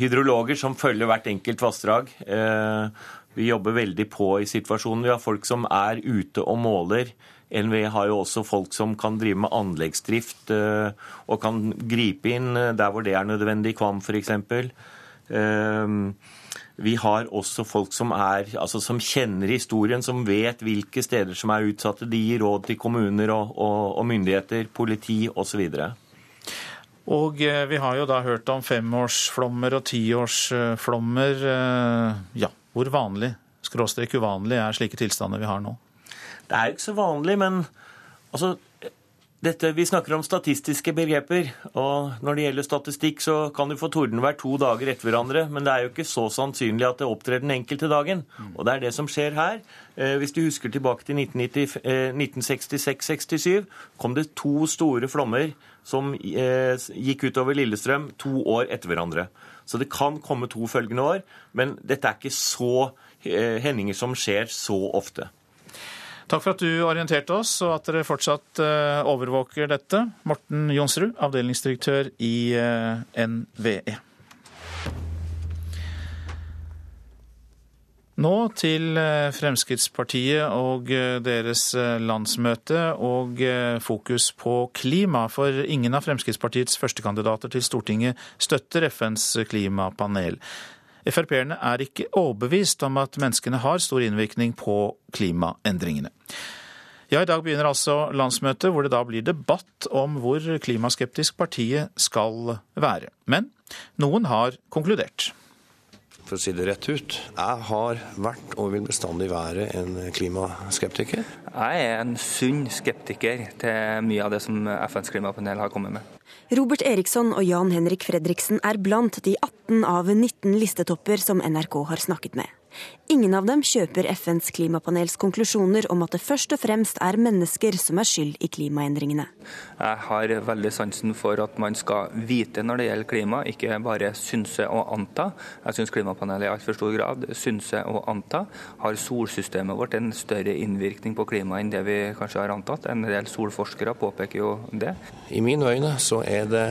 hydrologer som følger hvert enkelt vassdrag. Eh, vi jobber veldig på i situasjonen. Vi har folk som er ute og måler. NVE har jo også folk som kan drive med anleggsdrift og kan gripe inn der hvor det er nødvendig, Kvam f.eks. Vi har også folk som, er, altså som, kjenner historien, som vet hvilke steder som er utsatte. De gir råd til kommuner og, og, og myndigheter, politi osv. Og eh, vi har jo da hørt om femårsflommer og tiårsflommer. Eh, ja, hvor vanlig, skråstrek uvanlig, er slike tilstander vi har nå? Det er jo ikke så vanlig, men altså dette, vi snakker om statistiske begreper, og når det gjelder statistikk, så kan du få tordenvær to dager etter hverandre, men det er jo ikke så sannsynlig at det opptrer den enkelte dagen. Og det er det som skjer her. Eh, hvis du husker tilbake til 1966-67, eh, kom det to store flommer som eh, gikk utover Lillestrøm to år etter hverandre. Så det kan komme to følgende år, men dette er ikke så hendinger som skjer så ofte. Takk for at du orienterte oss, og at dere fortsatt eh, overvåker dette. Morten Jonsrud, avdelingsdirektør i eh, NVE. Nå til eh, Fremskrittspartiet og deres landsmøte og fokus på klima. For ingen av Fremskrittspartiets førstekandidater til Stortinget støtter FNs klimapanel. Frp-erne er ikke overbevist om at menneskene har stor innvirkning på klimaendringene. Ja, I dag begynner altså landsmøtet, hvor det da blir debatt om hvor klimaskeptisk partiet skal være. Men noen har konkludert. For å si det rett ut, jeg har vært og vil bestandig være en klimaskeptiker. Jeg er en sunn skeptiker til mye av det som FNs klimapanel har kommet med. Robert Eriksson og Jan Henrik Fredriksen er blant de 18 av 19 listetopper som NRK har snakket med. Ingen av dem kjøper FNs klimapanels konklusjoner om at det først og fremst er mennesker som er skyld i klimaendringene. Jeg har veldig sansen for at man skal vite når det gjelder klima, ikke bare synse og anta. Jeg syns klimapanelet i altfor stor grad synse og anta. Har solsystemet vårt en større innvirkning på klimaet enn det vi kanskje har antatt? En del solforskere påpeker jo det. I mine øyne så er det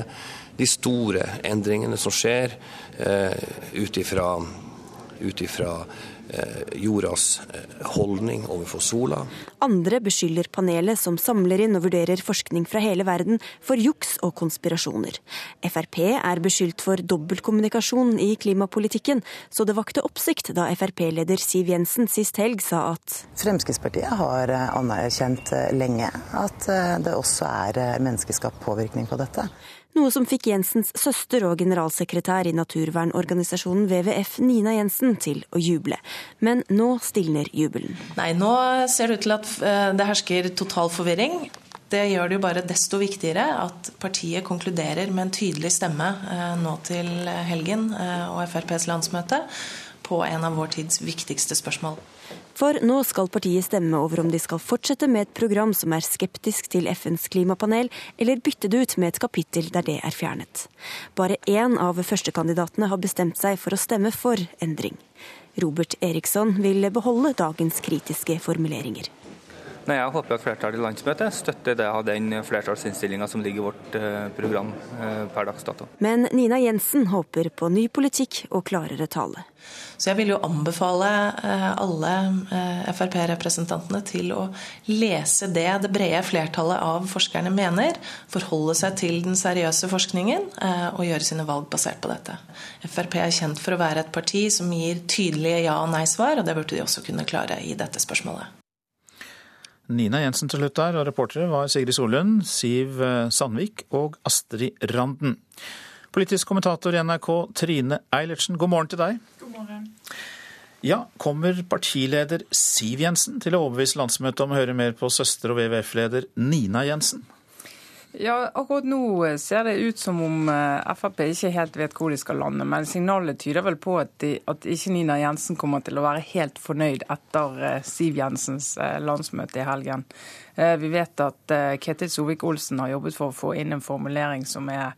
de store endringene som skjer eh, ut ifra ut ifra eh, jordas eh, holdning overfor sola. Andre beskylder panelet, som samler inn og vurderer forskning fra hele verden, for juks og konspirasjoner. Frp er beskyldt for dobbeltkommunikasjon i klimapolitikken, så det vakte oppsikt da Frp-leder Siv Jensen sist helg sa at Fremskrittspartiet har eh, anerkjent lenge at det også er menneskeskapt påvirkning på dette noe som fikk Jensens søster og generalsekretær i naturvernorganisasjonen WWF, Nina Jensen, til å juble. Men nå stilner jubelen. Nei, nå ser det ut til at eh, det hersker total forvirring. Det gjør det jo bare desto viktigere at partiet konkluderer med en tydelig stemme eh, nå til helgen eh, og FrPs landsmøte på en av vår tids viktigste spørsmål. For nå skal partiet stemme over om de skal fortsette med et program som er skeptisk til FNs klimapanel, eller bytte det ut med et kapittel der det er fjernet. Bare én av førstekandidatene har bestemt seg for å stemme for endring. Robert Eriksson vil beholde dagens kritiske formuleringer. Nei, Jeg håper at flertallet i landsmøtet støtter det av den flertallsinnstillinga som ligger i vårt eh, program eh, per dags dato. Men Nina Jensen håper på ny politikk og klarere tale. Så jeg vil jo anbefale eh, alle Frp-representantene til å lese det det brede flertallet av forskerne mener, forholde seg til den seriøse forskningen og gjøre sine valg basert på dette. Frp er kjent for å være et parti som gir tydelige ja- og nei-svar, og det burde de også kunne klare i dette spørsmålet. Nina Jensen til slutt der, og reportere var Sigrid Solund, Siv eh, Sandvik og Astrid Randen. Politisk kommentator i NRK Trine Eilertsen, god morgen til deg. God morgen. Ja, Kommer partileder Siv Jensen til å overbevise landsmøtet om å høre mer på søster- og WWF-leder Nina Jensen? Ja, akkurat nå eh, ser det ut som om eh, Frp ikke helt vet hvor de skal lande. Men signalet tyder vel på at, de, at ikke Nina Jensen kommer til å være helt fornøyd etter eh, Siv Jensens landsmøte i helgen. Vi vet at Ketil Solvik-Olsen har jobbet for å få inn en formulering som er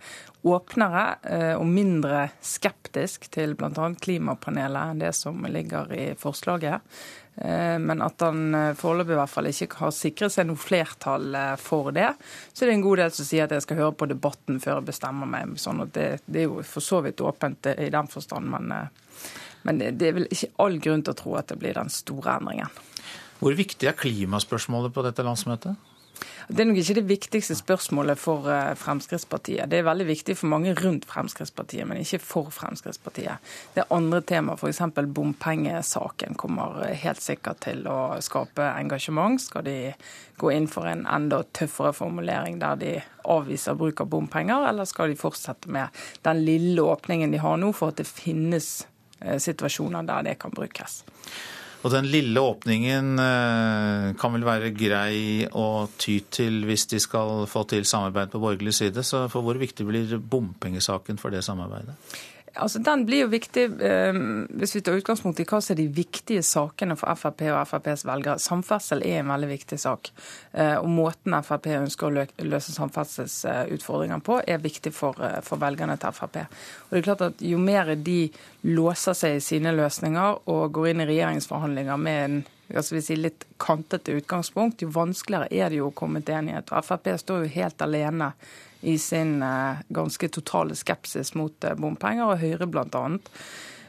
åpnere og mindre skeptisk til bl.a. klimapanelet enn det som ligger i forslaget. Eh, men at han eh, foreløpig i hvert fall ikke har sikret seg noe flertall eh, for det. Så det er en god del som sier at jeg skal høre på debatten før jeg bestemmer meg. sånn at det, det er jo for så vidt åpent i den forstand, men, men det er vel ikke all grunn til å tro at det blir den store endringen. Hvor viktig er klimaspørsmålet på dette landsmøtet? Det er nok ikke det viktigste spørsmålet for eh, Fremskrittspartiet. Det er veldig viktig for mange rundt Fremskrittspartiet, men ikke for Fremskrittspartiet. Det er andre temaer, f.eks. bompengesaken kommer helt sikkert til å skape engasjement. Skal de gå inn for en enda tøffere formulering der de avviser bruk av bompenger, eller skal de fortsette med den lille åpningen de har nå for at det finnes eh, situasjoner der det kan brukes? Og den lille åpningen eh, kan vel være grei å ty til hvis de skal få til samarbeid på borgerlig side. Så for hvor viktig blir bompengesaken for det samarbeidet? Altså, Den blir jo viktig eh, hvis vi tar utgangspunkt i hva som er de viktige sakene for Frp og FrPs velgere. Samferdsel er en veldig viktig sak. Eh, og Måten Frp ønsker å løse samferdselsutfordringene på, er viktig for, eh, for, velgerne til Frp. Og det er klart at Jo mer de låser seg i sine løsninger og går inn i regjeringsforhandlinger med en altså si, litt kantete utgangspunkt, jo vanskeligere er det jo å komme til enighet. Og Frp står jo helt alene i sin eh, ganske totale skepsis mot eh, bompenger, og Høyre bl.a.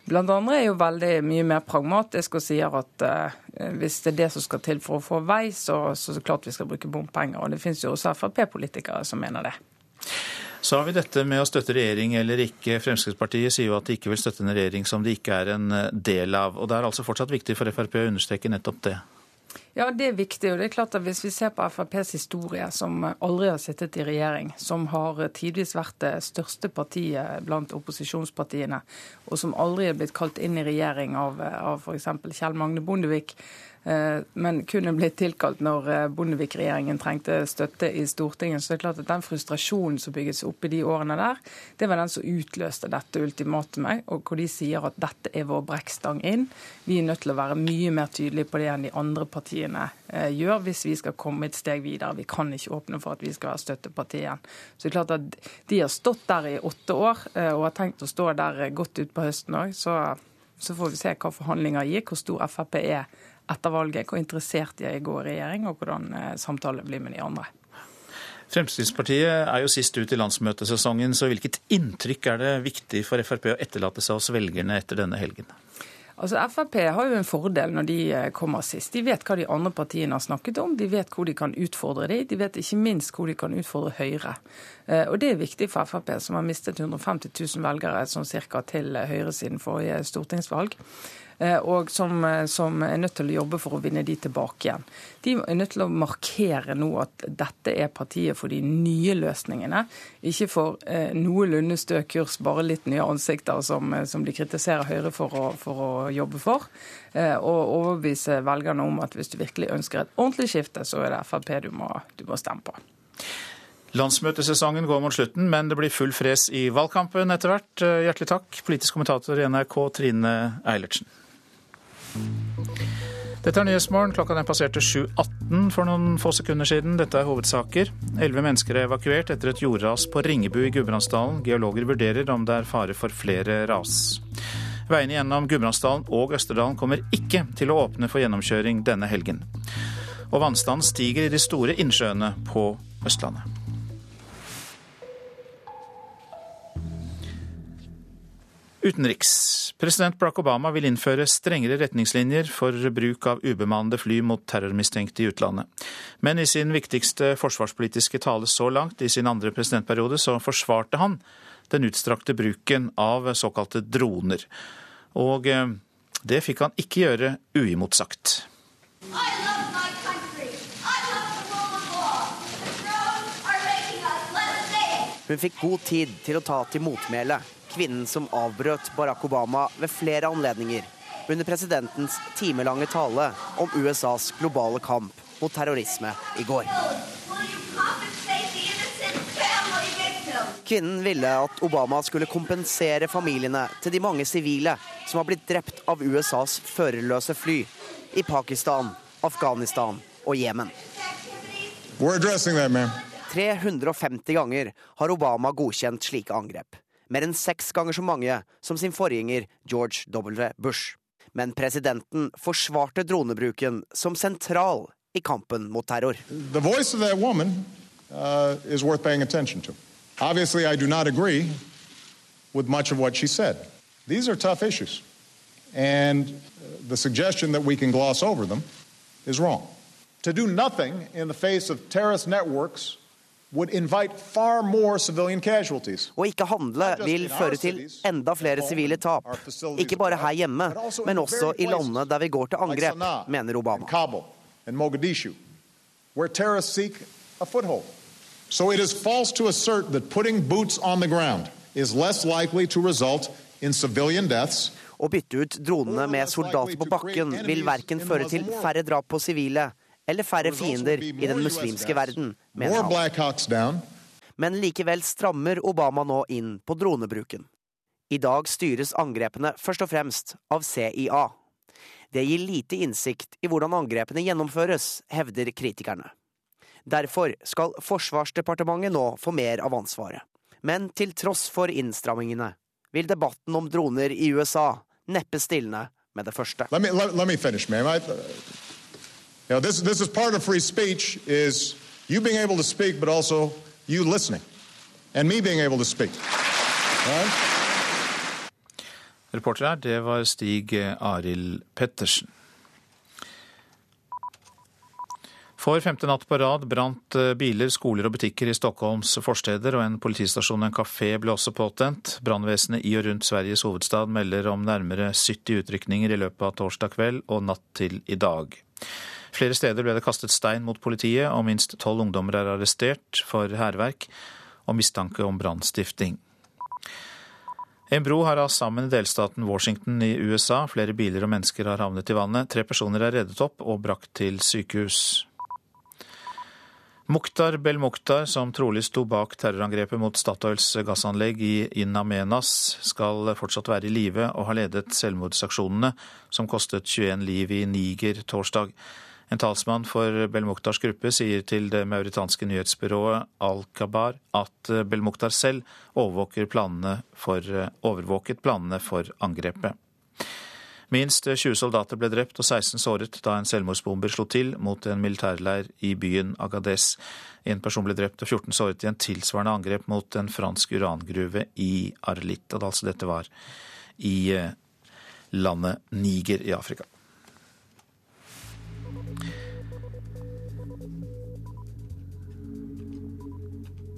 Blant andre er jo veldig mye mer pragmatisk og sier at uh, hvis det er det som skal til for å få vei, så, så klart vi skal bruke bompenger. Og det finnes jo også Frp-politikere som mener det. Så har vi dette med å støtte regjering eller ikke. Fremskrittspartiet sier jo at de ikke vil støtte en regjering som de ikke er en del av. Og det er altså fortsatt viktig for Frp å understreke nettopp det. Ja, det er viktig. og det er klart at Hvis vi ser på FrPs historie, som aldri har sittet i regjering, som har tidvis vært det største partiet blant opposisjonspartiene, og som aldri er blitt kalt inn i regjering av, av f.eks. Kjell Magne Bondevik, men kunne blitt tilkalt når eh, Bondevik-regjeringen trengte støtte i Stortinget. Så det er klart at den frustrasjonen som bygges opp i de årene der, det var den som utløste dette ultimatumet, og hvor de sier at dette er vår brekkstang inn. Vi er nødt til å være mye mer tydelige på det enn de andre partiene eh, gjør, hvis vi skal komme et steg videre. Vi kan ikke åpne for at vi skal være støtteparti igjen. Så det er klart at de har stått der i åtte år, og har tenkt å stå der godt utpå høsten òg. Så, så får vi se hva forhandlinger gir, hvor stor Frp er etter valget, hvor interessert de er i å gå i regjering, og hvordan eh, samtalen blir med de andre. Fremskrittspartiet er jo sist ut i landsmøtesesongen, så hvilket inntrykk er det viktig for Frp å etterlate seg hos velgerne etter denne helgen? Altså Frp har jo en fordel når de eh, kommer sist. De vet hva de andre partiene har snakket om. De vet hvor de kan utfordre dem. De vet ikke minst hvor de kan utfordre Høyre. Eh, og Det er viktig for Frp, som har mistet 150 000 velgere sånn cirka til Høyre siden forrige stortingsvalg. Eh, og som, eh, som, er nødt til å jobbe for å vinne de tilbake igjen. De er nødt til å markere nå at dette er partiet for de nye løsningene, ikke for eh, noenlunde stø kurs, bare litt nye ansikter som, eh, som de kritiserer Høyre for å, for å jobbe for. Eh, og overbevise velgerne om at hvis du virkelig ønsker et ordentlig skifte, så er det Frp du må, du må stemme på. Landsmøtesesongen går mot slutten, men det blir full fres i valgkampen etter hvert. Hjertelig takk, politisk kommentator i NRK Trine Eilertsen. Dette er Nyhetsmorgen. Klokka den passerte 7.18 for noen få sekunder siden. Dette er hovedsaker. Elleve mennesker er evakuert etter et jordras på Ringebu i Gudbrandsdalen. Geologer vurderer om det er fare for flere ras. Veiene gjennom Gudbrandsdalen og Østerdalen kommer ikke til å åpne for gjennomkjøring denne helgen. Og vannstanden stiger i de store innsjøene på Østlandet. Utenriks. President Barack Obama vil innføre strengere retningslinjer for bruk av ubemannede fly mot terrormistenkte i utlandet. Men i sin viktigste forsvarspolitiske tale så langt i sin andre presidentperiode, så forsvarte han den utstrakte bruken av såkalte droner. Og eh, det fikk han ikke gjøre uimotsagt. Hun fikk god tid til å ta til motmæle kvinnen som avbrøt Barack Obama ved flere anledninger under presidentens timelange tale om USAs globale kamp mot terrorisme i går. Kvinnen ville at Obama skulle kompensere familiene til de mange sivile som har blitt drept av USAs førerløse fly i Pakistan, Afghanistan og Jemen. 350 ganger har Obama godkjent slike angrep mer enn seks ganger så mange som sin forgjenger George W. Bush. Men presidenten forsvarte dronebruken som sentral i kampen mot terror. The voice of that woman uh, is worth paying attention to. Obviously, I do not agree with much of what she said. These are tough issues. And gloss over them is wrong. To do nothing in the face of terrorist networks å ikke handle vil føre til enda flere sivile tap. Ikke bare her hjemme, men også i landene der vi går til angrep, mener Obama. So it is false to assert that putting boots on the ground is less likely to result in civilian deaths. Å bytte ut dronene med soldater på bakken vil verken føre til færre drap på sivile eller færre fiender i den muslimske verden, mener han. Men likevel strammer Obama nå inn på dronebruken. I dag styres angrepene først og fremst av CIA. Det gir lite innsikt i hvordan angrepene gjennomføres, hevder kritikerne. Derfor skal Forsvarsdepartementet nå få mer av ansvaret. Men til tross for innstrammingene vil debatten om droner i USA neppe stilne med det første. Let me, let, let me finish, You know, this, this is part of free speech is you being able to speak, but also you listening, and me being able to speak. Right? Reporter her, det var Stig Arild Pettersen. For femte natt på rad brant eh, biler, skoler og butikker i Stockholms forsteder, og en politistasjon og en kafé ble også påtent. Brannvesenet i og rundt Sveriges hovedstad melder om nærmere 70 utrykninger i løpet av torsdag kveld og natt til i dag. Flere steder ble det kastet stein mot politiet, og minst tolv ungdommer er arrestert for hærverk og mistanke om brannstifting. En bro har rast sammen i delstaten Washington i USA. Flere biler og mennesker har havnet i vannet. Tre personer er reddet opp og brakt til sykehus. Mukhtar Belmukhtar, som trolig sto bak terrorangrepet mot Statoils gassanlegg i In Amenas, skal fortsatt være i live og har ledet selvmordsaksjonene som kostet 21 liv i Niger torsdag. En talsmann for Belmuktars gruppe sier til det mauritanske nyhetsbyrået Al-Kabar at Belmuktar selv planene for, overvåket planene for angrepet. Minst 20 soldater ble drept og 16 såret da en selvmordsbomber slo til mot en militærleir i byen Agades. En person ble drept og 14 såret i en tilsvarende angrep mot en fransk urangruve i Arlit. Altså dette var i eh, landet Niger i Afrika.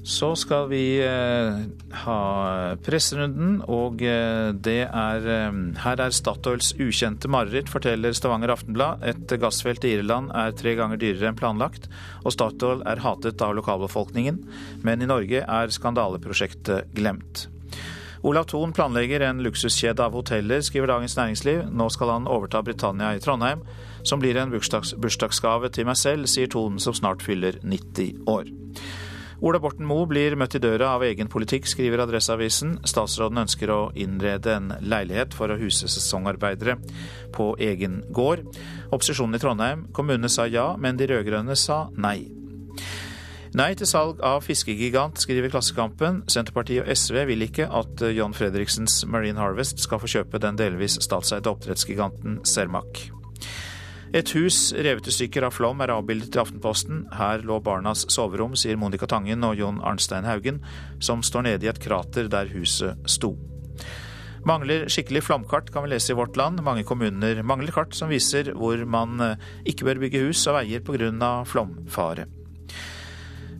Så skal vi eh, ha presserunden, og eh, det er eh, Her er Statoils ukjente mareritt, forteller Stavanger Aftenblad. Et gassfelt i Irland er tre ganger dyrere enn planlagt, og Statoil er hatet av lokalbefolkningen. Men i Norge er skandaleprosjektet glemt. Olav Thon planlegger en luksuskjede av hoteller, skriver Dagens Næringsliv. Nå skal han overta Britannia i Trondheim, som blir en bursdagsgave til meg selv, sier Thon, som snart fyller 90 år. Ola Borten Moe blir møtt i døra av egen politikk, skriver Adresseavisen. Statsråden ønsker å innrede en leilighet for å huse sesongarbeidere på egen gård. Opposisjonen i Trondheim kommune sa ja, men de rød-grønne sa nei. Nei til salg av fiskegigant, skriver Klassekampen. Senterpartiet og SV vil ikke at John Fredriksens Marine Harvest skal få kjøpe den delvis statseide oppdrettsgiganten Cermaq. Et hus revet i stykker av flom er avbildet i Aftenposten. Her lå barnas soverom, sier Monica Tangen og Jon Arnstein Haugen, som står nede i et krater der huset sto. Mangler skikkelig flomkart, kan vi lese i Vårt Land. Mange kommuner mangler kart som viser hvor man eh, ikke bør bygge hus og veier pga. flomfare.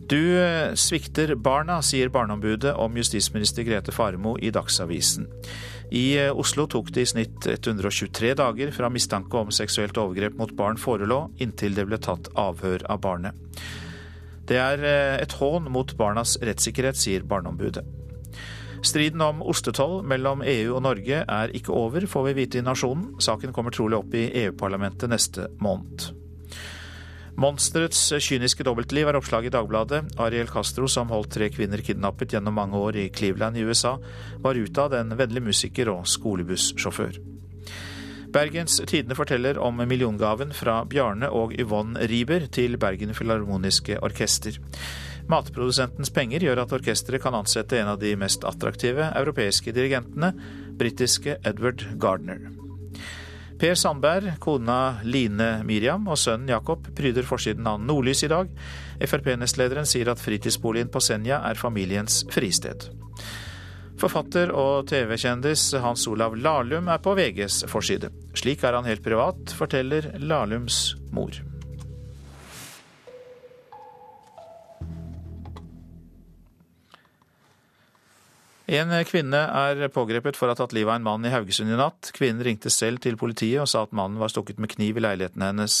Du eh, svikter barna, sier Barneombudet om justisminister Grete Faremo i Dagsavisen. I eh, Oslo tok det i snitt 123 dager fra mistanke om seksuelt overgrep mot barn forelå, inntil det ble tatt avhør av barnet. Det er eh, et hån mot barnas rettssikkerhet, sier Barneombudet. Striden om ostetoll mellom EU og Norge er ikke over, får vi vite i Nasjonen. Saken kommer trolig opp i EU-parlamentet neste måned. Monsterets kyniske dobbeltliv er oppslaget i Dagbladet. Ariel Castro, som holdt tre kvinner kidnappet gjennom mange år i Cleveland i USA, var utad en vennlig musiker og skolebussjåfør. Bergens Tidende forteller om milliongaven fra Bjarne og Yvonne Riiber til Bergen Filharmoniske Orkester. Matprodusentens penger gjør at orkesteret kan ansette en av de mest attraktive europeiske dirigentene, britiske Edward Gardner. Per Sandberg, kona Line Miriam og sønnen Jakob pryder forsiden av Nordlys i dag. Frp-nestlederen sier at fritidsboligen på Senja er familiens fristed. Forfatter og TV-kjendis Hans Olav Lahlum er på VGs forside. Slik er han helt privat, forteller Lahlums mor. En kvinne er pågrepet for å ha tatt livet av en mann i Haugesund i natt. Kvinnen ringte selv til politiet og sa at mannen var stukket med kniv i leiligheten hennes.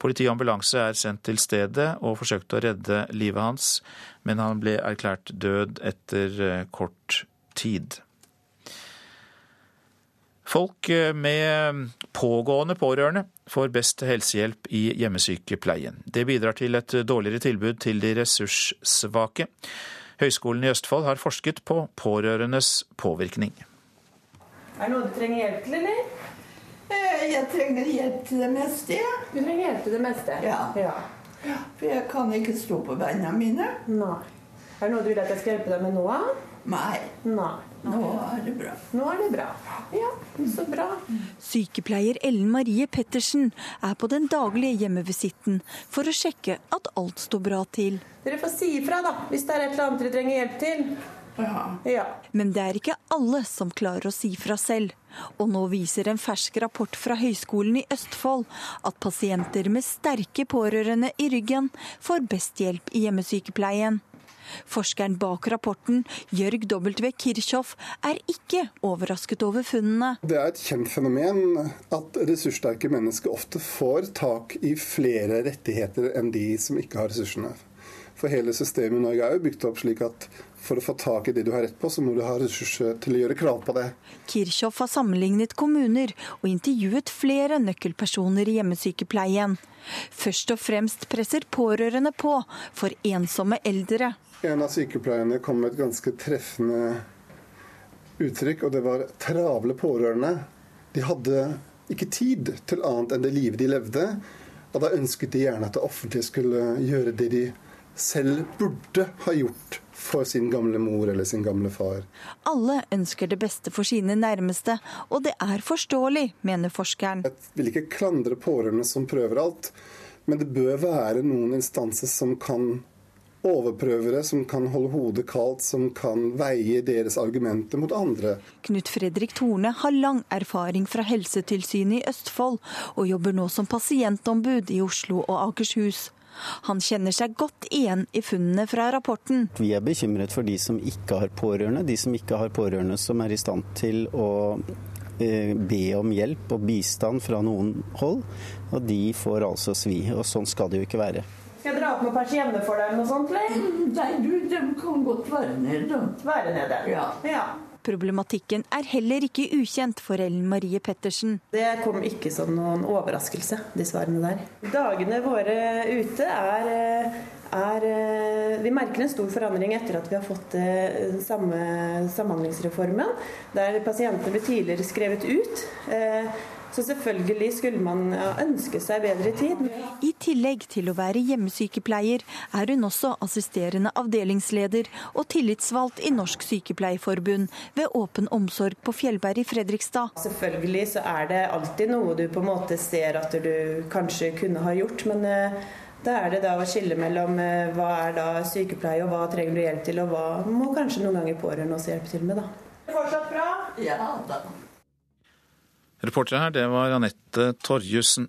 Politi og ambulanse er sendt til stedet og forsøkte å redde livet hans, men han ble erklært død etter eh, kort tid. Folk eh, med pågående pårørende får best helsehjelp i hjemmesykepleien. Det bidrar til et dårligere tilbud til de ressurssvake. Høgskolen i Østfold har forsket på pårørendes påvirkning. Er det noe du trenger hjelp til, eller? Eh, jeg trenger hjelp til det meste. Ja. Du trenger hjelp til det meste? Ja. ja. For jeg kan ikke stå på beina mine. Nei. Er det noe du vil at jeg skal hjelpe deg med nå? Nei. Nei. Nå er det bra. Nå er det bra. Ja, så bra. Sykepleier Ellen Marie Pettersen er på den daglige hjemmevisitten for å sjekke at alt står bra til. Dere får si ifra da, hvis det er et eller annet dere trenger hjelp til. Ja. ja. Men det er ikke alle som klarer å si fra selv. Og nå viser en fersk rapport fra Høgskolen i Østfold at pasienter med sterke pårørende i ryggen får best hjelp i hjemmesykepleien. Forskeren bak rapporten, Jørg W. Kirchhoff, er ikke overrasket over funnene. Det er et kjent fenomen at ressurssterke mennesker ofte får tak i flere rettigheter enn de som ikke har ressursene. For hele systemet i Norge er jo bygd opp slik at for å få tak i det du har rett på, så må du ha ressurser til å gjøre krav på det. Kirchhoff har sammenlignet kommuner og intervjuet flere nøkkelpersoner i hjemmesykepleien. Først og fremst presser pårørende på for ensomme eldre. En av sykepleierne kom med et ganske treffende uttrykk, og det var travle pårørende. De hadde ikke tid til annet enn det livet de levde. Og da ønsket de gjerne at det offentlige skulle gjøre det de selv burde ha gjort for sin gamle mor eller sin gamle far. Alle ønsker det beste for sine nærmeste, og det er forståelig, mener forskeren. Jeg vil ikke klandre pårørende som prøver alt, men det bør være noen instanser som kan overprøvere som kan holde hodet kaldt, som kan veie deres argumenter mot andre. Knut Fredrik Torne har lang erfaring fra Helsetilsynet i Østfold, og jobber nå som pasientombud i Oslo og Akershus. Han kjenner seg godt igjen i funnene fra rapporten. Vi er bekymret for de som ikke har pårørende, de som ikke har pårørende som er i stand til å eh, be om hjelp og bistand fra noen hold, og de får altså svi. Og sånn skal det jo ikke være. Skal jeg dra opp noen persienner for deg? eller noe sånt, eller? Nei, du, de kan godt være nede. Være nede? Ja. ja. Problematikken er heller ikke ukjent for Ellen Marie Pettersen. Det kom ikke som noen overraskelse, de svarene der. Dagene våre ute er, er Vi merker en stor forandring etter at vi har fått samme Samhandlingsreformen, der pasientene ble tidligere skrevet ut. Så selvfølgelig skulle man ønske seg bedre tid. I tillegg til å være hjemmesykepleier, er hun også assisterende avdelingsleder og tillitsvalgt i Norsk Sykepleierforbund ved Åpen omsorg på Fjellberg i Fredrikstad. Selvfølgelig så er det alltid noe du på en måte ser at du kanskje kunne ha gjort, men eh, da er det da å skille mellom eh, hva er da sykepleie, og hva trenger du hjelp til, og hva må kanskje noen ganger pårørende også hjelpe til med, da. Fortsatt bra? Ja da. Reporter her, det var Anette Torjussen.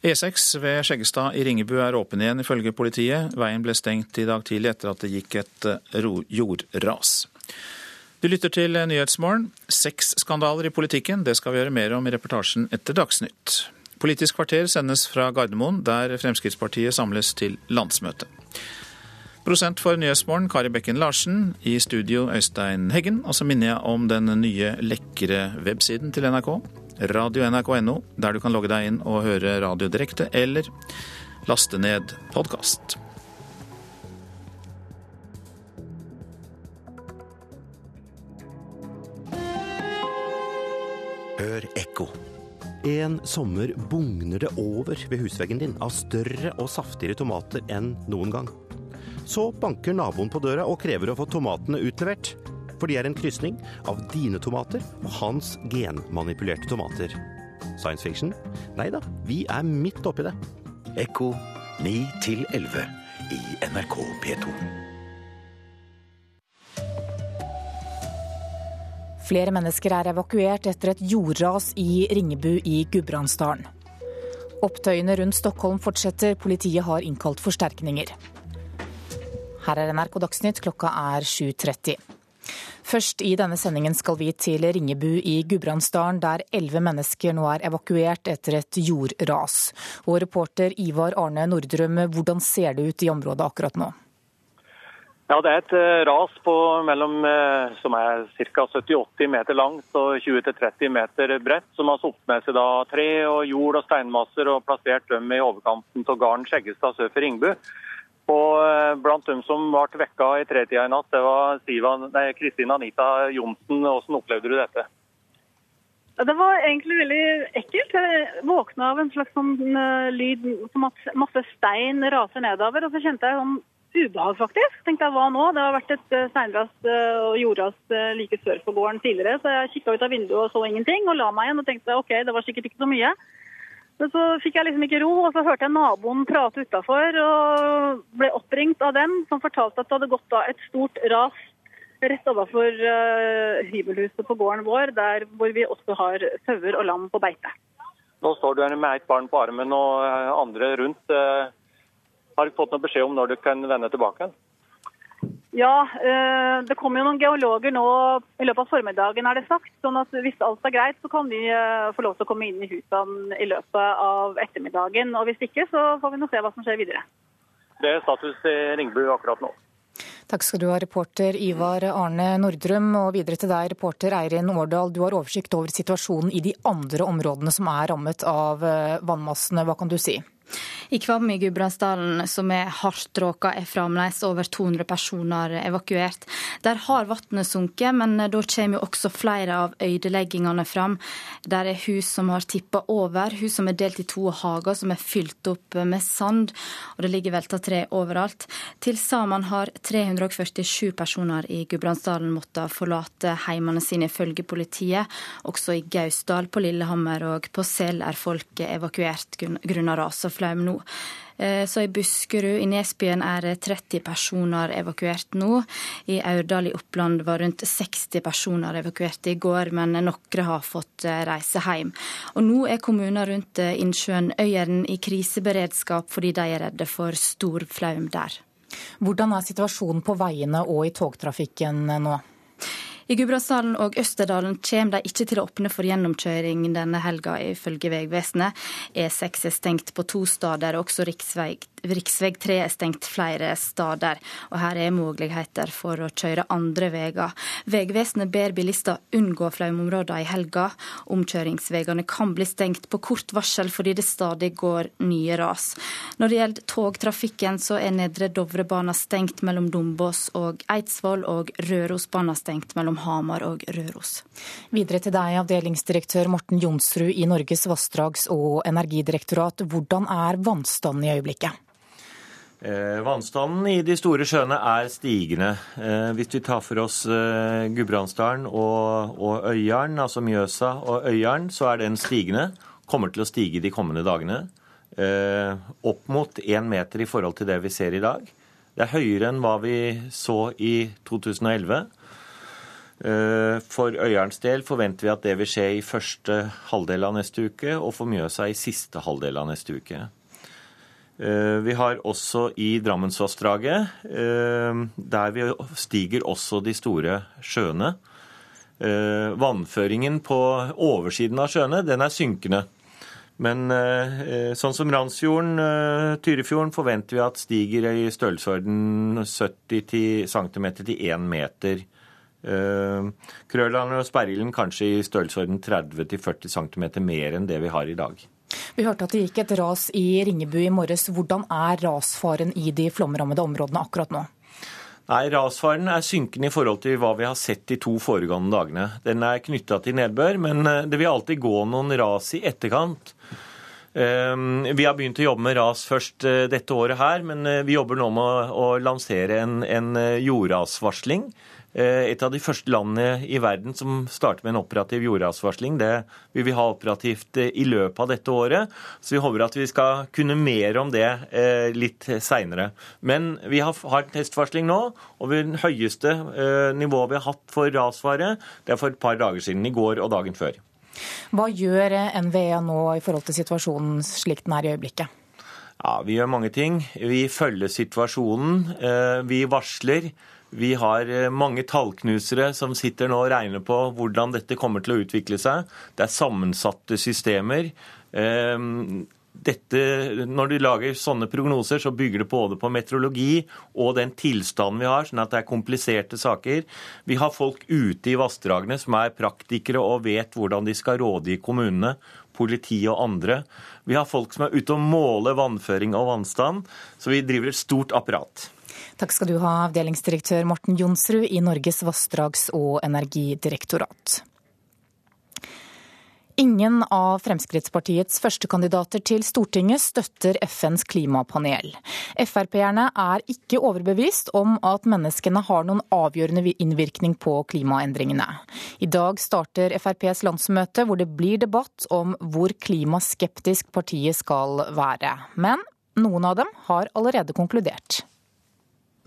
E6 ved Skjeggestad i Ringebu er åpen igjen, ifølge politiet. Veien ble stengt i dag tidlig etter at det gikk et eh, jordras. Du lytter til Nyhetsmorgen. Sexskandaler i politikken, det skal vi gjøre mer om i reportasjen etter Dagsnytt. Politisk kvarter sendes fra Gardermoen, der Fremskrittspartiet samles til landsmøte. Prosent for Nyhetsmorgen, Kari Bekken Larsen. I studio Øystein Heggen. Og så minner jeg om den nye lekre websiden til NRK radio.nrk.no, der du kan logge deg inn og høre radio direkte, eller laste ned podkast. Hør ekko. En sommer bugner det over ved husveggen din av større og saftigere tomater enn noen gang. Så banker naboen på døra og krever å få tomatene utlevert for de er en krysning av dine tomater og hans genmanipulerte tomater. Science fiction? Nei da, vi er midt oppi det. Ekko 9 11 i NRK P2. Flere mennesker er evakuert etter et jordras i Ringebu i Gudbrandsdalen. Opptøyene rundt Stockholm fortsetter, politiet har innkalt forsterkninger. Her er NRK Dagsnytt, klokka er 7.30. Først i denne sendingen skal vi til Ringebu i Gudbrandsdalen, der elleve mennesker nå er evakuert etter et jordras. Og reporter Ivar Arne Nordrum, hvordan ser det ut i området akkurat nå? Ja, Det er et eh, ras på mellom, eh, som er ca. 70-80 meter langt og 20-30 meter bredt, som har sopt med seg da tre og jord og steinmasser og plassert dem i overkanten av gården Skjeggestad sør for Ringebu. Og eh, Blant dem som ble vekka i tretida i natt, det var Kristin Anita Johnsen. Hvordan opplevde du dette? Det var egentlig veldig ekkelt. Jeg våkna av en slags sånn uh, lyd som at masse stein raser nedover. Og så kjente jeg sånn ubehag, faktisk. Tenkte jeg, hva nå? Det har vært et uh, steinras og jordras like sør for gården tidligere. Så jeg kikka ut av vinduet og så ingenting, og la meg igjen og tenkte OK, det var sikkert ikke så mye. Men så fikk jeg liksom ikke ro, og så hørte jeg naboen prate utafor og ble oppringt av dem, som fortalte at det hadde gått av et stort ras rett overfor uh, hybelhuset på gården vår, der hvor vi også har sauer og lam på beite. Nå står du her med ett barn på armen og eh, andre rundt. Uh, har du fått noe beskjed om når du kan vende tilbake? Ja, eh, det kommer jo noen geologer nå i løpet av formiddagen, er det sagt. sånn at hvis alt er greit, så kan vi eh, få lov til å komme inn i husene i løpet av ettermiddagen. Og hvis ikke, så får vi nå se hva som skjer videre. Det er status i Ringbu akkurat nå. Takk skal du ha, reporter Ivar Arne Nordrum. Og videre til deg, reporter Eirin Årdal. Du har oversikt over situasjonen i de andre områdene som er rammet av eh, vannmassene. Hva kan du si? I Kvam i Gudbrandsdalen, som er hardt råka, er fremdeles over 200 personer evakuert. Der har vannet sunket, men da kommer jo også flere av ødeleggingene fram. Der er hus som har tippa over, hus som er delt i to hager som er fylt opp med sand, og det ligger velta tre overalt. Til sammen har 347 personer i Gudbrandsdalen måttet forlate heimene sine, ifølge politiet. Også i Gausdal, på Lillehammer og på Sel er folk evakuert grunnet ras og flaum nå. Eh, så i Buskerud, i Nesbyen, er 30 personer evakuert nå. I Aurdal i Oppland var rundt 60 personer evakuert i går, men noen har fått eh, reise hjem. Og nå er kommuner rundt eh, innsjøen Øyeren i kriseberedskap fordi de er redde for stor flaum der. Hvordan er situasjonen på veiene og i togtrafikken nå? I Gudbrandsdalen og Østerdalen kommer de ikke til å åpne for gjennomkjøring denne helga, ifølge Vegvesenet. E6 er stengt på to steder, også riksvei Riksveg 3 er stengt flere steder, og her er muligheter for å kjøre andre veier. Vegvesenet ber bilister unngå flomområder i helga. Omkjøringsveiene kan bli stengt på kort varsel fordi det stadig går nye ras. Når det gjelder togtrafikken, så er Nedre Dovrebana stengt mellom Dombås og Eidsvoll, og Rørosbana stengt mellom Hamar og Røros. Videre til deg, avdelingsdirektør Morten Jonsrud i Norges vassdrags- og energidirektorat. Hvordan er vannstanden i øyeblikket? Eh, vannstanden i de store sjøene er stigende. Eh, hvis vi tar for oss eh, Gudbrandsdalen og, og Øyeren, altså Mjøsa og Øyeren, så er den stigende. Kommer til å stige de kommende dagene. Eh, opp mot én meter i forhold til det vi ser i dag. Det er høyere enn hva vi så i 2011. Eh, for Øyerens del forventer vi at det vil skje i første halvdel av neste uke, og for Mjøsa i siste halvdel av neste uke. Eh, vi har også i Drammensvassdraget, eh, der vi stiger også de store sjøene. Vannføringen på oversiden av sjøene, den er synkende. Men sånn som Randsfjorden, Tyrifjorden, forventer vi at stiger i størrelsesorden 70 cm til 1 meter. Krøland og sperrilden kanskje i størrelsesorden 30-40 cm mer enn det vi har i dag. Vi hørte at det gikk et ras i Ringebu i morges. Hvordan er rasfaren i de flomrammede områdene akkurat nå? Nei, Rasfaren er synkende i forhold til hva vi har sett de to foregående dagene. Den er knytta til nedbør, men eh, det vil alltid gå noen ras i etterkant. Ehm, vi har begynt å jobbe med ras først eh, dette året her, men eh, vi jobber nå med å lansere en, en jordrasvarsling Eh, et av de første landene i verden som starter med en operativ jordrasvarsling. Det vil vi ha operativt eh, i løpet av dette året. Så vi håper at vi skal kunne mer om det eh, litt seinere. Men vi har, testvarsling nå, og det høyeste nivået vi har hatt for rasfare, det er for et par dager siden. I går og dagen før. Hva gjør NVE nå i forhold til situasjonen slik den er i øyeblikket? Ja, Vi gjør mange ting. Vi følger situasjonen. Vi varsler. Vi har eh, mange tallknusere som sitter nå og regner på hvordan dette kommer til å utvikle seg. Det er sammensatte systemer. Ehm, dette, når du lager sånne prognoser, så bygger det både på meteorologi og den tilstanden vi har, sånn at det er kompliserte saker. Vi har folk ute i vassdragene som er praktikere og vet hvordan de skal rådgi kommunene, politi og andre. Vi har folk som er ute og måler vannføring og vannstand, så vi driver et stort apparat. Takk skal du ha, avdelingsdirektør Morten Jonsrud i Norges vassdrags- og energidirektorat. Ingen av Fremskrittspartiets førstekandidater til Stortinget støtter FNs klimapanel. Frp-erne er ikke overbevist om at menneskene har noen avgjørende innvirkning på klimaendringene. I dag starter FrPs landsmøte, hvor det blir debatt om hvor klimaskeptisk partiet skal være. Men noen av dem har allerede konkludert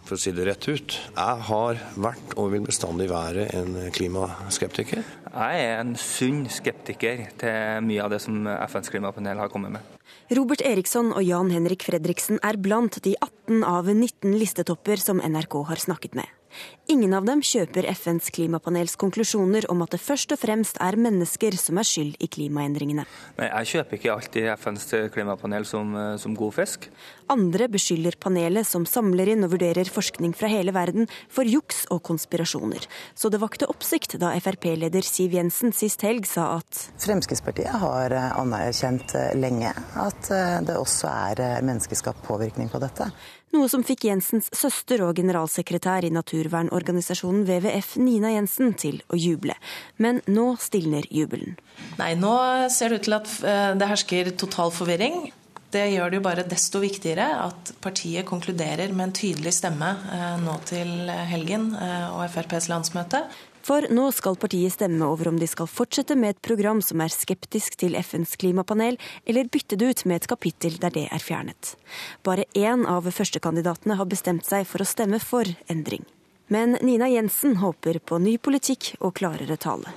for å si det rett ut. Jeg har vært og vil bestandig være en klimaskeptiker. Jeg er en sunn skeptiker til mye av det som FNs klimapanel har kommet med. Robert Eriksson og Jan Henrik Fredriksen er blant de 18 av 19 listetopper som NRK har snakket med. Ingen av dem kjøper FNs klimapanels konklusjoner om at det først og fremst er mennesker som er skyld i klimaendringene. Nei, Jeg kjøper ikke alltid FNs klimapanel som, eh, som god fisk. Andre beskylder panelet, som samler inn og vurderer forskning fra hele verden, for juks og konspirasjoner. Så det vakte oppsikt da Frp-leder Siv Jensen sist helg sa at Fremskrittspartiet har eh, anerkjent eh, lenge at det også er menneskeskapt påvirkning på dette. Noe som fikk Jensens søster og generalsekretær i naturvernorganisasjonen WWF, Nina Jensen, til å juble. Men nå stilner jubelen. Nei, nå ser det ut til at eh, det hersker total forvirring. Det gjør det jo bare desto viktigere at partiet konkluderer med en tydelig stemme eh, nå til helgen eh, og FrPs landsmøte. For nå skal partiet stemme over om de skal fortsette med et program som er skeptisk til FNs klimapanel, eller bytte det ut med et kapittel der det er fjernet. Bare én av førstekandidatene har bestemt seg for å stemme for endring. Men Nina Jensen håper på ny politikk og klarere tale.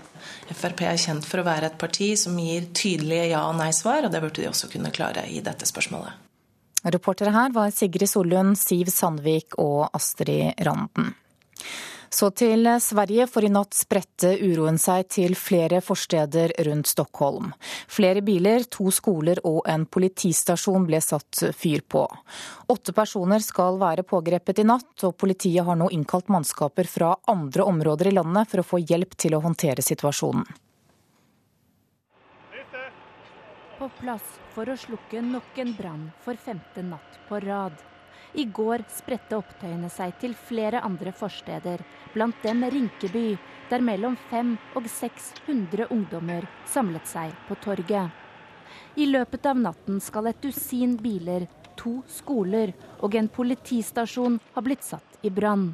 Frp er kjent for å være et parti som gir tydelige ja- og nei-svar, og det burde de også kunne klare i dette spørsmålet. Reportere her var Sigrid Solund, Siv Sandvik og Astrid Randen. Så til Sverige, for i natt spredte uroen seg til flere forsteder rundt Stockholm. Flere biler, to skoler og en politistasjon ble satt fyr på. Åtte personer skal være pågrepet i natt, og politiet har nå innkalt mannskaper fra andre områder i landet for å få hjelp til å håndtere situasjonen. På plass for å slukke nok en brann for femte natt på rad. I går spredte opptøyene seg til flere andre forsteder, blant dem Rinkeby, der mellom 500 og 600 ungdommer samlet seg på torget. I løpet av natten skal et dusin biler, to skoler og en politistasjon ha blitt satt i brann.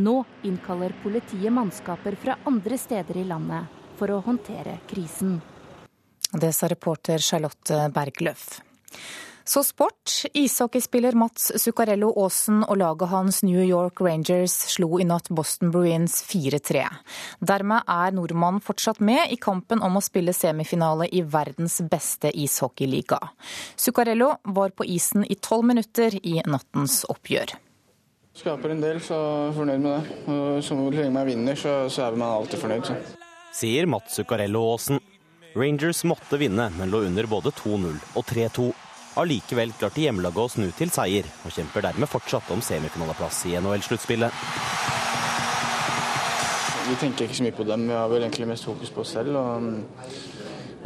Nå innkaller politiet mannskaper fra andre steder i landet for å håndtere krisen. Det sa reporter Charlotte Bergløff. Så sport. Ishockeyspiller Mats Zuccarello Aasen og laget hans New York Rangers slo i natt Boston Bruins 4-3. Dermed er nordmannen fortsatt med i kampen om å spille semifinale i verdens beste ishockeyliga. Zuccarello var på isen i tolv minutter i nattens oppgjør. Skaper en del, så er jeg fornøyd med det. Og så lenge man vinner, så, så er man alltid fornøyd. Så. Sier Mats Zuccarello Aasen. Rangers måtte vinne, men lå under både 2-0 og 3-2. Allikevel klarte hjemmelaget å snu til seier, og kjemper dermed fortsatt om semifinaleplass i NHL-sluttspillet. Vi tenker ikke så mye på dem, vi har vel egentlig mest fokus på oss selv. og mm,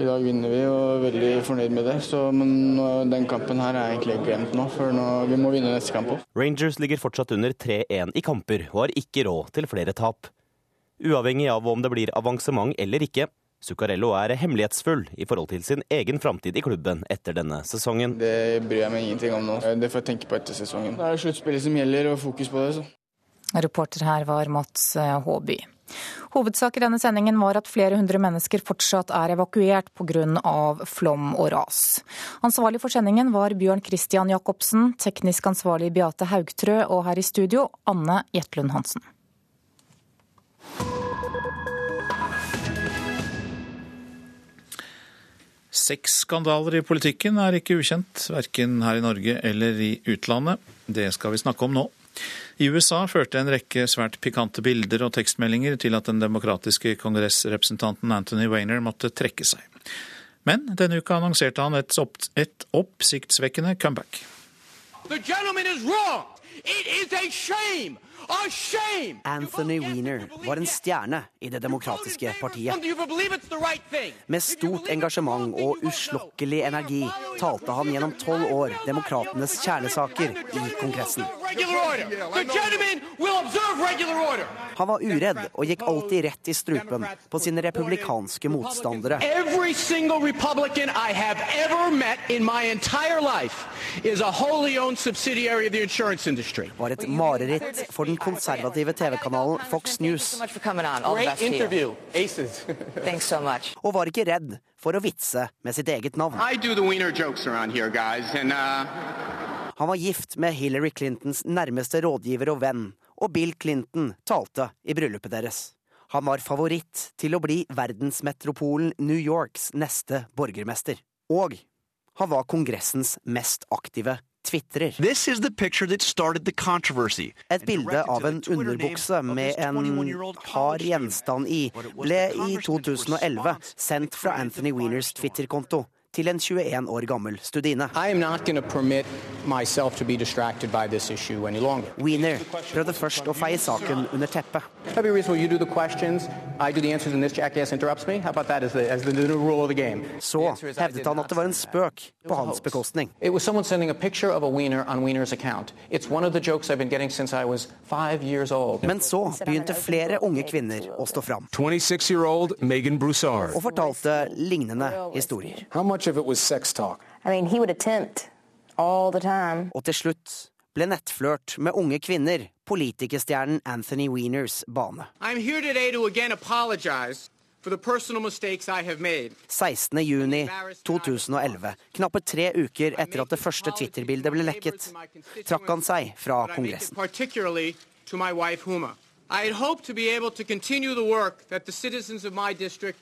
I dag vinner vi og er veldig fornøyd med det. Så, men den kampen her er egentlig glemt nå, for nå, vi må vinne neste kamp òg. Rangers ligger fortsatt under 3-1 i kamper, og har ikke råd til flere tap. Uavhengig av om det blir avansement eller ikke, Zuccarello er hemmelighetsfull i forhold til sin egen framtid i klubben etter denne sesongen. Det bryr jeg meg ingenting om nå. Det får jeg tenke på etter sesongen. Det er sluttspillet som gjelder, og fokus på det. Så. Reporter her var Mats Håby. Hovedsak i denne sendingen var at flere hundre mennesker fortsatt er evakuert pga. flom og ras. Ansvarlig for sendingen var Bjørn Christian Jacobsen, teknisk ansvarlig Beate Haugtrø og her i studio Anne Jetlund Hansen. Sexskandaler i politikken er ikke ukjent, verken her i Norge eller i utlandet. Det skal vi snakke om nå. I USA førte en rekke svært pikante bilder og tekstmeldinger til at den demokratiske kongressrepresentanten Anthony Weiner måtte trekke seg. Men denne uka annonserte han et, opp, et oppsiktsvekkende comeback. The gentleman is wrong. It is a shame Anthony Weiner var en stjerne i Det demokratiske partiet. Med stort engasjement og uslokkelig energi talte han gjennom tolv år demokratenes kjernesaker i Kongressen. Han var uredd og gikk alltid rett i strupen på sine republikanske motstandere. Var et mareritt for den konservative TV-kanalen Fox News. Og var ikke redd for å vitse med sitt eget navn. Han var gift med Hillary Clintons nærmeste rådgiver og venn, og Bill Clinton talte i bryllupet deres. Han var favoritt til å bli verdensmetropolen New Yorks neste borgermester. Og han var Kongressens mest aktive tvitrer. Et bilde av en underbukse med en hard gjenstand i ble i 2011 sendt fra Anthony Wieners Twitter-konto til en 21 år gammel studine. Wiener prøvde først å feie saken under teppet. Så hevdet han at det var en spøk på hans bekostning. Men så begynte flere unge kvinner å stå fram. Og fortalte lignende historier. I mean, Og til slutt ble nettflørt med unge kvinner politikerstjernen Anthony Wieners bane. 16.6.2011, knappe tre uker etter at det første Twitter-bildet ble lekket, trakk han seg fra Kongressen. I had hoped to be able to continue the work that the citizens of my district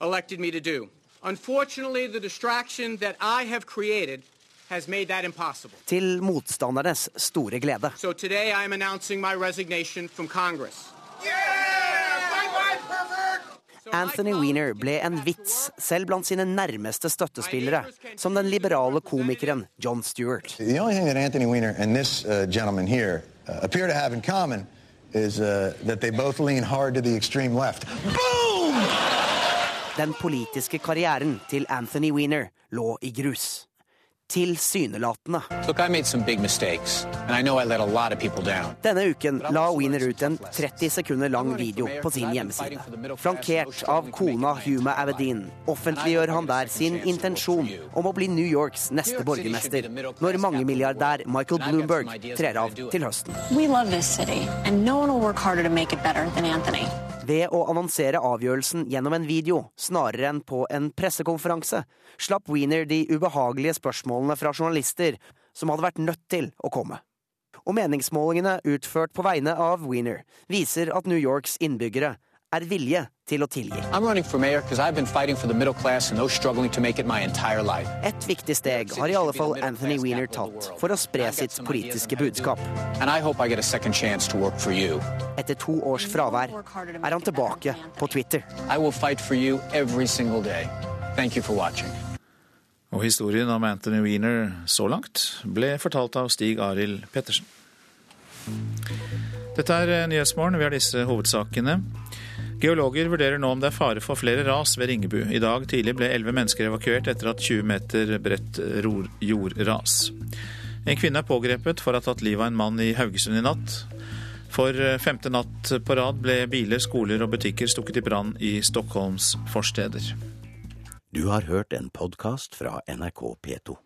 elected me to do. Unfortunately, the distraction that I have created has made that impossible. Til motstandernes store glede. So today I am announcing my resignation from Congress. Anthony Weiner ble en vits selv blant sine nærmeste støttespillere, som den liberale komikeren John Stewart. The only thing that Anthony Weiner and this uh, gentleman here uh, appear to have in common is uh, that they both lean hard to the extreme left. Boom! Den politiske karrieren til Anthony Weiner lå i grus. tilsynelatende. Denne uken la Weiner ut en 30 sekunder lang video på sin hjemmeside. Flankert av kona Huma Avedin offentliggjør han der sin intensjon om å bli New Yorks neste borgermester, når mangemilliardær Michael Bloomberg trer av til høsten. Ved å annonsere avgjørelsen gjennom en video, snarere enn på en pressekonferanse, slapp Wiener de ubehagelige spørsmålene fra journalister som hadde vært nødt til å komme. Og meningsmålingene utført på vegne av Wiener viser at New Yorks innbyggere er vilje til å tilgi. Et viktig steg har i alle fall Anthony Weiner tatt for å spre sitt politiske budskap. Etter to års fravær er han tilbake på Twitter. Og historien om Anthony Weiner så langt ble fortalt av Stig Arild Pettersen. Dette er Nyhetsmorgen. Vi har disse hovedsakene. Geologer vurderer nå om det er fare for flere ras ved Ringebu. I dag tidlig ble elleve mennesker evakuert etter at 20 meter bredt jordras. En kvinne er pågrepet for å ha tatt livet av en mann i Haugesund i natt. For femte natt på rad ble biler, skoler og butikker stukket i brann i Stockholms forsteder. Du har hørt en podkast fra NRK P2.